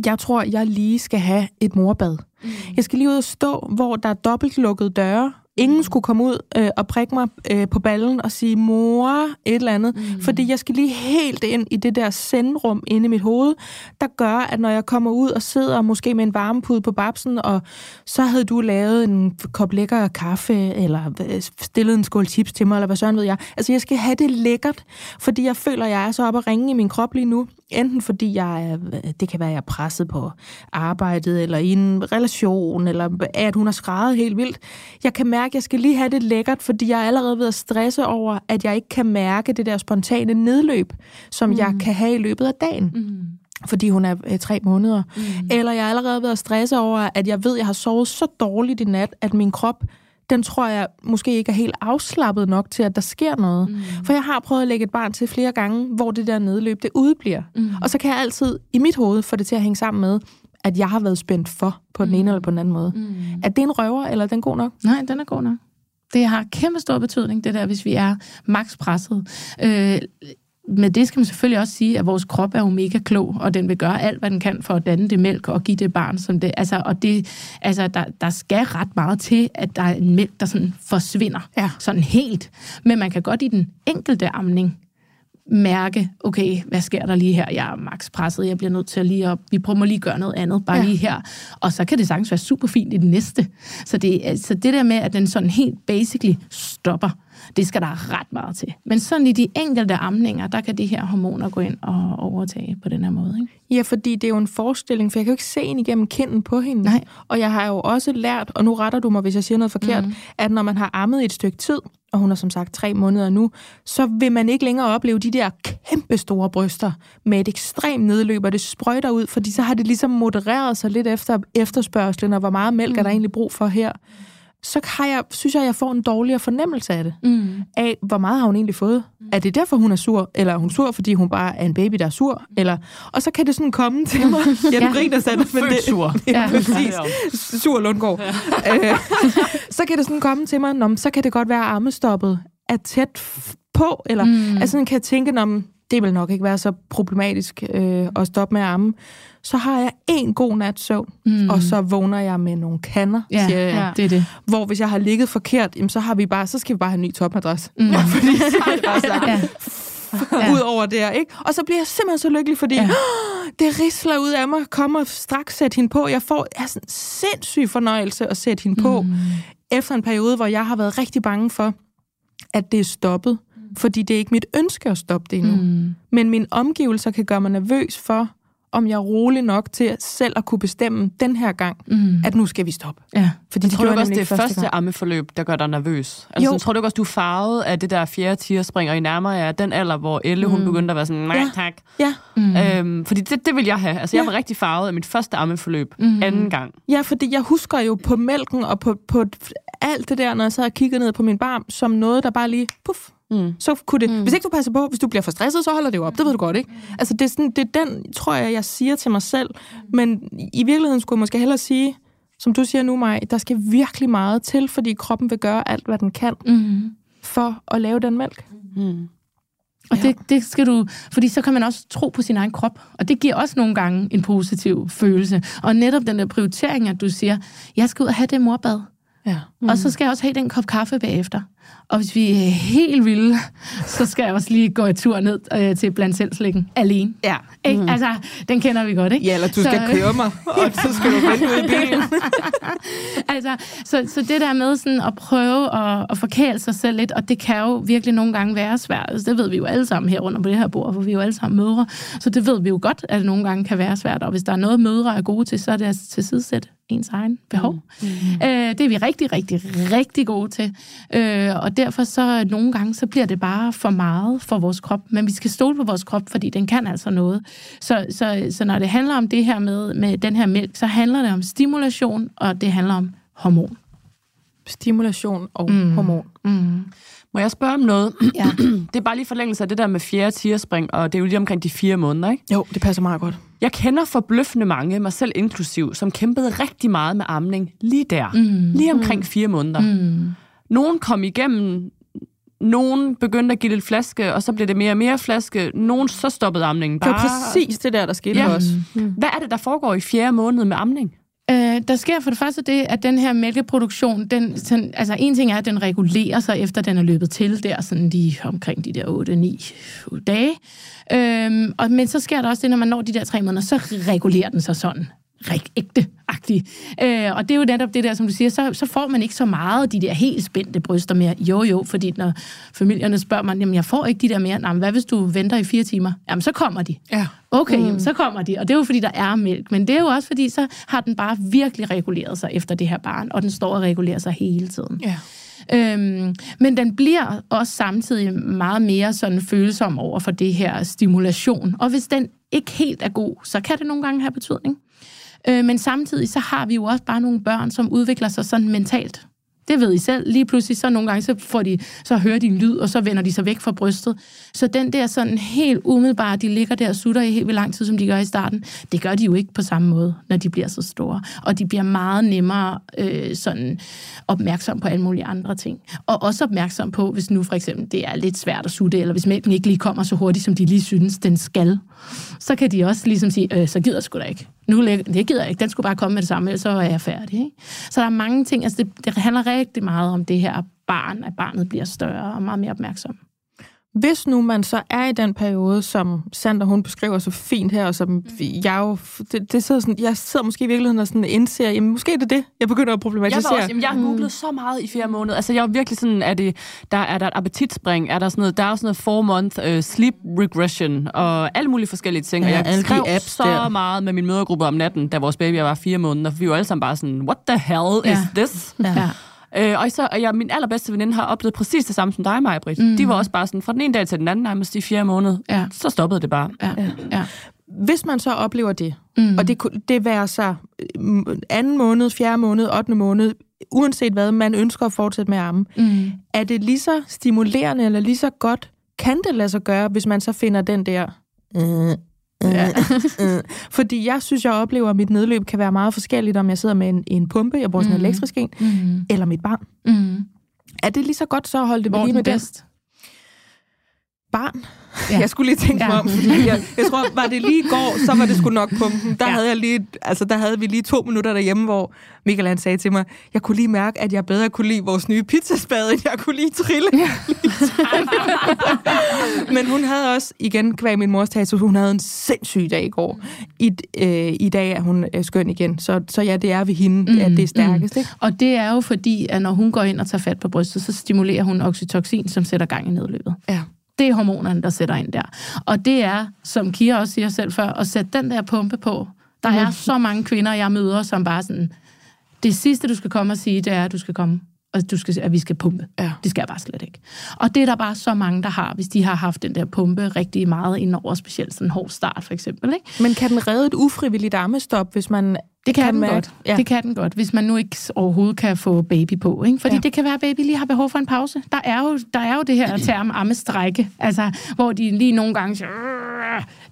jeg tror, jeg lige skal have et morbad. Mm. Jeg skal lige ud og stå, hvor der er dobbelt lukkede døre, Ingen skulle komme ud øh, og prikke mig øh, på ballen og sige, mor, et eller andet. Mm. Fordi jeg skal lige helt ind i det der sendrum inde i mit hoved, der gør, at når jeg kommer ud og sidder måske med en varmepude på babsen, og så havde du lavet en kop lækker kaffe, eller øh, stillet en skål chips til mig, eller hvad sådan ved jeg. Altså, jeg skal have det lækkert, fordi jeg føler, at jeg er så oppe at ringe i min krop lige nu. Enten fordi jeg er, det kan være, at jeg er presset på arbejdet, eller i en relation, eller at hun har skrevet helt vildt. Jeg kan mærke, at jeg skal lige have det lækkert, fordi jeg er allerede ved at stresse over, at jeg ikke kan mærke det der spontane nedløb, som mm. jeg kan have i løbet af dagen. Mm fordi hun er øh, tre måneder. Mm. Eller jeg er allerede ved at stresse over, at jeg ved, at jeg har sovet så dårligt i nat, at min krop den tror jeg måske ikke er helt afslappet nok til, at der sker noget. Mm. For jeg har prøvet at lægge et barn til flere gange, hvor det der nedløb, det udbliver. Mm. Og så kan jeg altid i mit hoved få det til at hænge sammen med, at jeg har været spændt for på den mm. ene eller på den anden måde. Mm. Er det en røver, eller er den god nok? Nej, den er god nok. Det har kæmpe stor betydning, det der, hvis vi er max presset. Øh, med det skal man selvfølgelig også sige, at vores krop er jo mega klog, og den vil gøre alt, hvad den kan for at danne det mælk og give det barn som det. Altså, og det, altså, der, der skal ret meget til, at der er en mælk, der sådan forsvinder. Ja. Sådan helt. Men man kan godt i den enkelte amning mærke, okay, hvad sker der lige her? Jeg er max presset, jeg bliver nødt til at lige op, vi prøver lige at gøre noget andet, bare ja. lige her. Og så kan det sagtens være super fint i det næste. Så det, altså det der med, at den sådan helt basically stopper, det skal der ret meget til. Men sådan i de enkelte amninger, der kan de her hormoner gå ind og overtage på den her måde. Ikke? Ja, fordi det er jo en forestilling, for jeg kan jo ikke se ind igennem kinden på hende. Nej. Og jeg har jo også lært, og nu retter du mig, hvis jeg siger noget forkert, mm. at når man har ammet et stykke tid, og hun er som sagt tre måneder nu, så vil man ikke længere opleve de der kæmpe store bryster med et ekstremt nedløb, og det sprøjter ud, fordi så har det ligesom modereret sig lidt efter efterspørgselen, og hvor meget mælk mm. er der egentlig brug for her så har jeg, synes jeg, at jeg får en dårligere fornemmelse af det. Mm. Af, hvor meget har hun egentlig fået? Mm. Er det derfor, hun er sur? Eller er hun sur, fordi hun bare er en baby, der er sur? Eller, og så kan det sådan komme til mig. Ja, du griner sådan. Men det, sur. Ja, præcis. Sur Lundgaard. Øh, så kan det sådan komme til mig, Nå, så kan det godt være, at armestoppet er tæt på. Eller mm. altså, kan jeg tænke, om det vil nok ikke være så problematisk øh, at stoppe med at amme så har jeg en god nat søvn, mm. og så vågner jeg med nogle kander, ja, siger jeg. Ja, det er det. Hvor hvis jeg har ligget forkert, jamen, så, har vi bare, så skal vi bare have en ny topmadras. Mm. fordi så er det bare sagt, ja. ud over det her, ikke? Og så bliver jeg simpelthen så lykkelig, fordi ja. det risler ud af mig, kommer straks sætte hende på. Jeg får sådan en sindssyg fornøjelse at sætte hende på, mm. efter en periode, hvor jeg har været rigtig bange for, at det er stoppet. Fordi det er ikke mit ønske at stoppe det endnu. Mm. Men mine omgivelser kan gøre mig nervøs for, om jeg er rolig nok til selv at kunne bestemme den her gang, mm. at nu skal vi stoppe. Ja. Fordi det tror du også, det er første gang. ammeforløb, der gør dig nervøs? Altså, jo. tror du også, du er farvet af det der fjerde tierspring, og I nærmer jer den alder, hvor Elle, mm. hun begyndte at være sådan, nej ja. tak. Ja. Mm. Øhm, fordi det, det vil jeg have. Altså, ja. jeg var rigtig farvet af mit første ammeforløb mm. anden gang. Ja, fordi jeg husker jo på mælken og på, på alt det der, når jeg så har kigget ned på min barm, som noget, der bare lige, puff, Mm. Så kunne det, mm. hvis ikke du passer på, hvis du bliver for stresset, så holder det jo op. Det ved du godt, ikke? Altså, det er, sådan, det er den, tror jeg, jeg siger til mig selv. Men i virkeligheden skulle jeg måske hellere sige, som du siger nu, mig, der skal virkelig meget til, fordi kroppen vil gøre alt, hvad den kan, mm. for at lave den mælk. Mm. Og ja. det, det skal du, fordi så kan man også tro på sin egen krop, og det giver også nogle gange en positiv følelse. Og netop den der prioritering, at du siger, jeg skal ud og have det morbad. Ja. Mm. Og så skal jeg også have den kop kaffe bagefter. Og hvis vi er helt vilde, så skal jeg også lige gå en tur ned øh, til blandt selvslikken alene. Ja. Ikke? Mm. Altså, den kender vi godt, ikke? Ja, eller du skal så, køre mig, og så skal du vente ud i bilen. altså, så, så det der med sådan at prøve at, at forkæle sig selv lidt, og det kan jo virkelig nogle gange være svært. Altså, det ved vi jo alle sammen her rundt på det her bord, for vi jo alle sammen mødre. Så det ved vi jo godt, at det nogle gange kan være svært. Og hvis der er noget, mødre er gode til, så er det altså til sidesæt ens egen behov. Mm. Mm. Øh, det er vi rigtig, rigtig, rigtig gode til. Øh, og derfor så nogle gange, så bliver det bare for meget for vores krop. Men vi skal stole på vores krop, fordi den kan altså noget. Så, så, så når det handler om det her med, med den her mælk, så handler det om stimulation, og det handler om hormon. Stimulation og mm. hormon. Mm. Må jeg spørge om noget? Ja. det er bare lige forlængelse af det der med fjerde tierspring, og det er jo lige omkring de fire måneder, ikke? Jo, det passer meget godt. Jeg kender forbløffende mange, mig selv inklusiv, som kæmpede rigtig meget med amning lige der. Mm. Lige omkring mm. fire måneder. Mm. Nogen kom igennem, nogen begyndte at give lidt flaske, og så blev det mere og mere flaske. Nogen så stoppede amningen bare. Det var præcis det der, der skete ja. også. Mm. Hvad er det, der foregår i fjerde måned med amning? Øh, der sker for det første det, at den her mælkeproduktion, den, sådan, altså en ting er, at den regulerer sig, efter den er løbet til der, sådan de, omkring de der 8-9 dage. Øhm, og, men så sker der også det, når man når de der tre måneder, så regulerer den sig sådan rigtig ægte-agtig. Øh, og det er jo netop det der, som du siger, så, så får man ikke så meget de der helt spændte bryster mere. Jo, jo, fordi når familierne spørger mig, jamen jeg får ikke de der mere. Nej, men hvad hvis du venter i fire timer? Jamen så kommer de. Ja. Okay, mm. jamen, så kommer de. Og det er jo fordi, der er mælk. Men det er jo også fordi, så har den bare virkelig reguleret sig efter det her barn, og den står og regulerer sig hele tiden. Ja. Øhm, men den bliver også samtidig meget mere sådan følsom over for det her stimulation. Og hvis den ikke helt er god, så kan det nogle gange have betydning. Øh, men samtidig så har vi jo også bare nogle børn, som udvikler sig sådan mentalt. Det ved I selv. Lige pludselig, så nogle gange, så, får de, så hører de en lyd, og så vender de sig væk fra brystet. Så den der sådan helt umiddelbare, de ligger der og sutter i helt lang tid, som de gør i starten, det gør de jo ikke på samme måde, når de bliver så store. Og de bliver meget nemmere øh, sådan opmærksom på alle mulige andre ting. Og også opmærksom på, hvis nu for eksempel det er lidt svært at sutte, eller hvis mælken ikke lige kommer så hurtigt, som de lige synes, den skal, så kan de også ligesom sige, øh, så gider jeg sgu da ikke nu det gider jeg ikke, den skulle bare komme med det samme, så er jeg færdig. Ikke? Så der er mange ting, altså det, det handler rigtig meget om det her barn, at barnet bliver større og meget mere opmærksom. Hvis nu man så er i den periode, som Sander hun beskriver så fint her, og som mm. jeg jo, det, det sidder sådan, jeg sidder måske i virkeligheden og sådan indser, jamen måske er det det, jeg begynder at problematisere. Jeg, også, jamen, jeg har googlet mm. så meget i fire måneder. Altså jeg er virkelig sådan, er det, der er der et appetitspring, er der sådan noget, der er sådan noget four month uh, sleep regression, og alle mulige forskellige ting. Ja, og jeg skrev apps så der. meget med min mødergruppe om natten, da vores baby var fire måneder, for vi var alle sammen bare sådan, what the hell ja. is this? Ja. Øh, og, så, og jeg, min allerbedste veninde har oplevet præcis det samme som dig, Maja Britt. Mm. De var også bare sådan, fra den ene dag til den anden, nærmest i fire måneder, ja. så stoppede det bare. Ja. Ja. Ja. Hvis man så oplever det, mm. og det, det være sig øh, anden måned, fjerde måned, ottende måned, uanset hvad man ønsker at fortsætte med armen, mm. er det lige så stimulerende eller lige så godt, kan det lade sig gøre, hvis man så finder den der, øh, Ja. Fordi jeg synes, jeg oplever, at mit nedløb kan være meget forskelligt, om jeg sidder med en, en pumpe, jeg bruger sådan en mm. elektrisk en, mm. eller mit barn. Mm. Er det lige så godt så at holde det ved lige med bedst? Barn. Ja. Jeg skulle lige tænke ja. mig om, fordi jeg, jeg tror, var det lige i går, så var det sgu nok pumpen. Der, ja. havde jeg lige, altså, der havde vi lige to minutter derhjemme, hvor Michael han sagde til mig, jeg kunne lige mærke, at jeg bedre kunne lide vores nye pizzaspade, end jeg kunne lige trille. Ja. Men hun havde også, igen kvæg min mors tato, hun havde en sindssyg dag i går. I, øh, i dag er hun øh, skøn igen. Så, så ja, det er ved hende, mm, at det er stærkest. Mm. Ikke? Og det er jo fordi, at når hun går ind og tager fat på brystet, så stimulerer hun oxytocin, som sætter gang i nedløbet. Ja. Det er hormonerne, der sætter ind der. Og det er, som Kira også siger selv før, at sætte den der pumpe på. Der er så mange kvinder, jeg møder, som bare sådan, det sidste, du skal komme og sige, det er, at du skal komme og du skal, at vi skal pumpe. Ja. Det skal jeg bare slet ikke. Og det er der bare så mange, der har, hvis de har haft den der pumpe rigtig meget ind over, specielt sådan en hård start for eksempel. Ikke? Men kan den redde et ufrivilligt armestop, hvis man det kan, kan den godt. Ja. Det kan den godt, hvis man nu ikke overhovedet kan få baby på. Ikke? Fordi ja. det kan være, at baby lige har behov for en pause. Der er jo, der er jo det her term ammestrække, altså, hvor de lige nogle gange siger,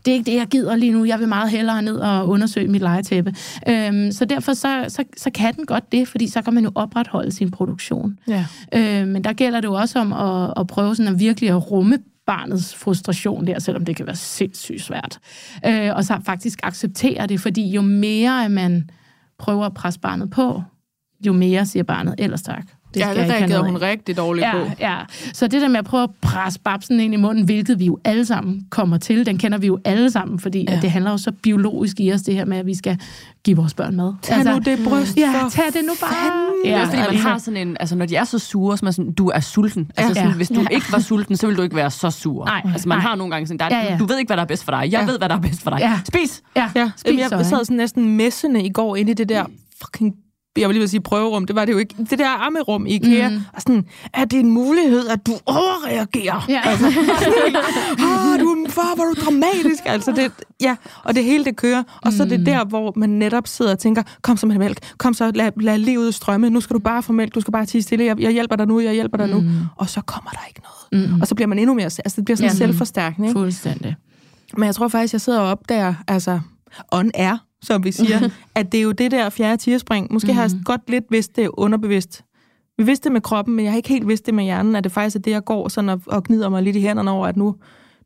det er ikke det, jeg gider lige nu. Jeg vil meget hellere ned og undersøge mit legetæppe. Øhm, så derfor så, så, så kan den godt det, fordi så kan man jo opretholde sin produktion. Ja. Øhm, men der gælder det jo også om at, at prøve sådan at virkelig at rumme barnets frustration der, selvom det kan være sindssygt svært. Øh, og så faktisk acceptere det, fordi jo mere man prøver at presse barnet på, jo mere siger barnet, ellers tak. Det Ja, det reagerede hun rigtig dårligt på. Ja, ja. Så det der med at prøve at presse babsen ind i munden, hvilket vi jo alle sammen kommer til, den kender vi jo alle sammen, fordi Ja. ja. at det handler jo så biologisk i os, det her med, at vi skal give vores børn mad. Tag nu det bryst Ja, tag det nu bare. fanden. Ja, Ja, også fordi man har sådan en, altså når de er så sure, så er man sådan, du er sulten. Altså Ja. sådan, Ja. hvis du ikke var sulten, så ville du ikke være så sur. Nej, altså man nej. har nogle gange sådan, der, Ja, ja. du ved ikke, hvad der er bedst for dig. Jeg Ja. ved, hvad der er bedst for dig. Ja. Spis! Ja, Ja, spis Jamen, jeg, jeg sad sådan næsten messende i går inde i det der fucking jeg vil lige vil sige prøverum, det var det jo ikke. Det der ammerum i IKEA, mm. og sådan, er det en mulighed, at du overreagerer? Ja. Altså, ah, du er far, hvor er du dramatisk. Altså, det, ja, og det hele det kører. Og så er det der, hvor man netop sidder og tænker, kom så med mælk, kom så, lad, lad livet strømme, nu skal du bare få mælk, du skal bare tige stille, jeg, jeg hjælper dig nu, jeg hjælper dig nu. Og så kommer der ikke noget. Mm. Og så bliver man endnu mere, altså det bliver sådan Ja. selvforstærkende. Ikke? Fuldstændig. Men jeg tror faktisk, jeg sidder og opdager, altså on air, som vi siger, at det er jo det der fjerde tierspring. Måske mm. har jeg godt lidt vidst det underbevidst. Vi vidste det med kroppen, men jeg har ikke helt vidst det med hjernen, at det faktisk er det, jeg går sådan og, og gnider mig lidt i hænderne over, at nu,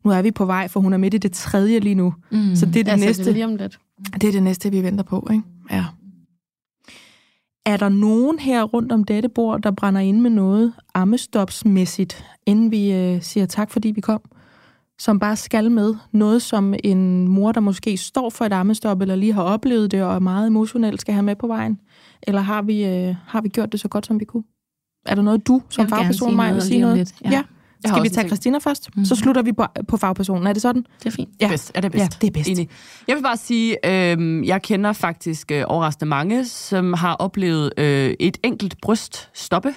nu er vi på vej, for hun er midt i det tredje lige nu. Mm. Så det er det, Altså, næste, det er lige om lidt. det er det næste, vi venter på. Ikke? Ja. Er der nogen her rundt om dette bord, der brænder ind med noget ammestopsmæssigt, inden vi øh, siger tak, fordi vi kom? Som bare skal med. Noget, som en mor, der måske står for et ammestop, eller lige har oplevet det, og er meget emotionelt, skal have med på vejen? Eller har vi, øh, har vi gjort det så godt, som vi kunne? Er der noget, du som Jeg vil gerne fagperson, sige Maja, vil sige noget? lidt, Ja. ja. Jeg Skal vi tage. Christina først? Mm. Så slutter vi på, på fagpersonen. Er det sådan? Det er fint. Ja. Bedst. Er det bedst? Ja, det er bedst. Enig. Jeg vil bare sige, øh, jeg kender faktisk øh, overraskende mange, som har oplevet øh, et enkelt bryst stoppe,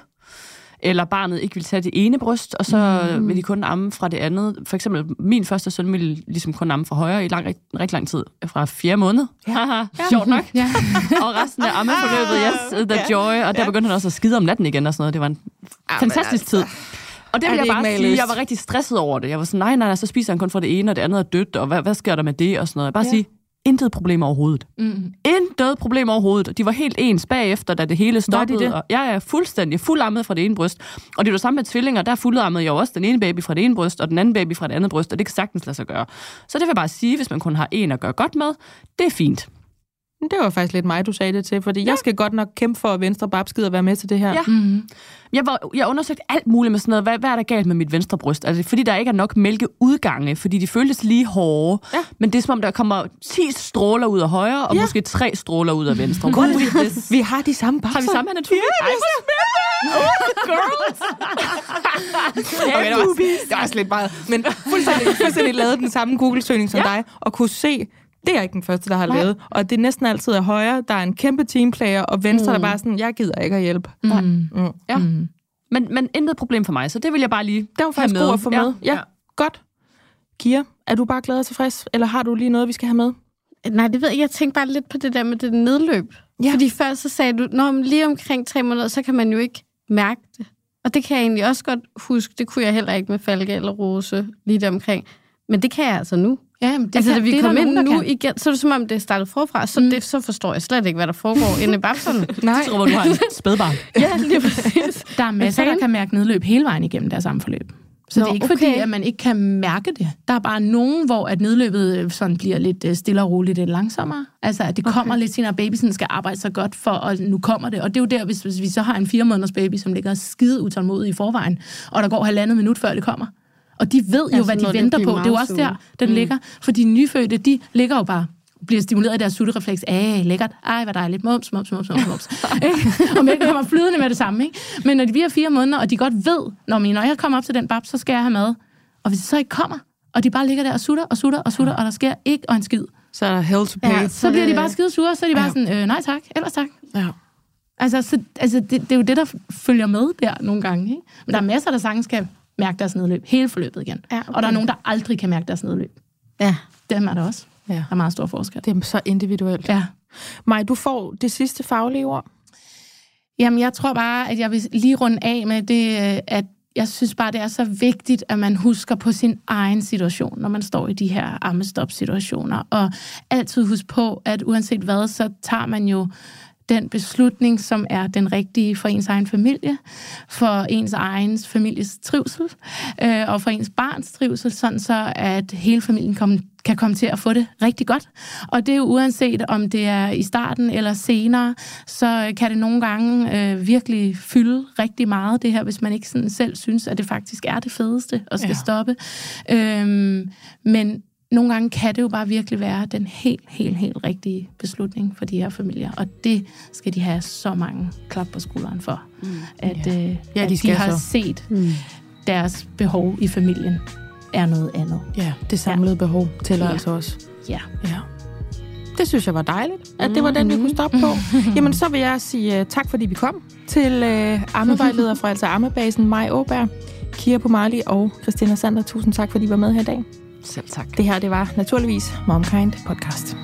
eller barnet ikke vil tage det ene bryst, og så mm. vil de kun amme fra det andet. For eksempel, min første søn ville ligesom kun amme fra højre i lang, rigtig, rigtig lang tid, fra fjerde måned. Ja. Sjovt nok. Ja. og resten af ammeforløbet, yes, the joy, og der begyndte han også at skide om natten igen og sådan noget. Det var en fantastisk tid. Og det vil jeg bare sige, jeg var rigtig stresset over det. Jeg var sådan, nej, nej, nej, så spiser han kun fra det ene, og det andet er dødt, og hvad, hvad sker der med det, og sådan noget. Jeg bare ja. sige, intet problem overhovedet. Mm. Intet problem overhovedet. De var helt ens bagefter, da det hele stoppede. det? Og jeg er fuldstændig fuldammet fra det ene bryst. Og det er jo samme med tvillinger. Der fuldammede jeg jo også den ene baby fra det ene bryst, og den anden baby fra det andet bryst, og det kan sagtens lade sig gøre. Så det vil jeg bare sige, hvis man kun har en at gøre godt med, det er fint. Det var faktisk lidt mig, du sagde det til, fordi ja. jeg skal godt nok kæmpe for, at Venstre bare skider at være med til det her. Ja. Mm. Jeg, var, jeg undersøgte alt muligt med sådan noget. Hvad, hvad er der galt med mit venstre bryst? Altså, fordi der ikke er nok mælkeudgange, fordi de føltes lige hårde. Ja. Men det er som om, der kommer 10 stråler ud af højre, og Ja. måske tre stråler ud af venstre. Is this? Vi har de samme babser. Har vi samme anatomi? Ja, Ej, spændende! Girls! Okay, det, var også, det var også lidt meget. Men fuldstændig, fuldstændig lavet den samme Google-søgning som Ja. dig, og kunne se, det er ikke den første, der har lavet. Og det er næsten altid af højre, der er en kæmpe teamplayer, og venstre, mm. der bare er sådan, jeg gider ikke at hjælpe. Mm. Mm. Ja. Mm. Men, men intet problem for mig, så det vil jeg bare lige Det var faktisk have god at få med. Ja, Ja. ja. godt. Kira, er du bare glad og tilfreds, eller har du lige noget, vi skal have med? Nej, det ved jeg. Jeg tænkte bare lidt på det der med det nedløb. Ja. Fordi før så sagde du, når lige omkring tre måneder, så kan man jo ikke mærke det. Og det kan jeg egentlig også godt huske. Det kunne jeg heller ikke med Falke eller Rose lige der omkring. Men det kan jeg altså nu. Ja, men det altså, kan, da vi det kom ind nogen, nu kan. igen, så er det som om, det er startet forfra. Så, mm. det, så forstår jeg slet ikke, hvad der foregår inde i babserne. Nej. Jeg tror, du har en spædbarn. ja, lige præcis. Der er masser, der kan mærke nedløb hele vejen igennem deres samforløb. Så Nå, det er ikke okay. fordi, at man ikke kan mærke det. Der er bare nogen, hvor at nedløbet øh, sådan bliver lidt øh, stille og roligt lidt langsommere. Altså, at det okay. kommer lidt senere, at babysen skal arbejde så godt for, og nu kommer det. Og det er jo der, hvis, hvis vi så har en fire måneders baby, som ligger skide utålmodig i forvejen, og der går halvandet minut, før det kommer. Og de ved jo, Ja, hvad de venter på. Det er jo også der, den mm. ligger. For de nyfødte, de ligger jo bare bliver stimuleret af deres sutterefleks. Ej, lækkert. Ej, hvad dejligt. Mums, mums, mums, mums, mums. Og mælken kommer flydende med det samme. Ikke? Men når de bliver fire måneder, og de godt ved, når, mine, når jeg kommer op til den bab, så skal jeg have mad. Og hvis det så ikke kommer, og de bare ligger der og sutter og sutter og sutter, og der sker ikke og en skid, Så er der hell to pay. Ja. så bliver de bare skide sure, så er de bare Ja. sådan, øh, nej tak, ellers tak. ja. Altså, så, altså det, det, er jo det, der følger med der nogle gange. Ikke? Men der er masser, der sagtens kan mærke deres nedløb hele forløbet igen. Ja, okay. Og der er nogen, der aldrig kan mærke deres nedløb. Ja. Dem er der også. Ja. Der er meget stor forskel. Det er så individuelt. Ja. Maj, du får det sidste faglige ord. Jamen, jeg tror bare, at jeg vil lige runde af med det, øh, at jeg synes bare, det er så vigtigt, at man husker på sin egen situation, når man står i de her ammestop-situationer. Og altid huske på, at uanset hvad, så tager man jo den beslutning, som er den rigtige for ens egen familie, for ens egen families trivsel, øh, og for ens barns trivsel, sådan så at hele familien kom, kan komme til at få det rigtig godt. Og det er jo uanset om det er i starten eller senere, så kan det nogle gange øh, virkelig fylde rigtig meget det her, hvis man ikke sådan selv synes, at det faktisk er det fedeste og skal ja. stoppe. Øhm, men nogle gange kan det jo bare virkelig være den helt, helt, helt rigtige beslutning for de her familier. Og det skal de have så mange klap på skulderen for. Mm. At, ja. Øh, ja, de, at de har så. set mm. deres behov i familien er noget andet. Ja, det samlede ja. behov tæller ja. altså også. Ja. ja. Det synes jeg var dejligt, at det var den, vi kunne stoppe på. Jamen, så vil jeg sige uh, tak, fordi vi kom til uh, ammevejleder fra altså Ammebasen, Maj Åberg, Kira Pomali og Christina Sander. Tusind tak, fordi I var med her i dag. Selv tak. Det her, det var naturligvis MomKind Podcast.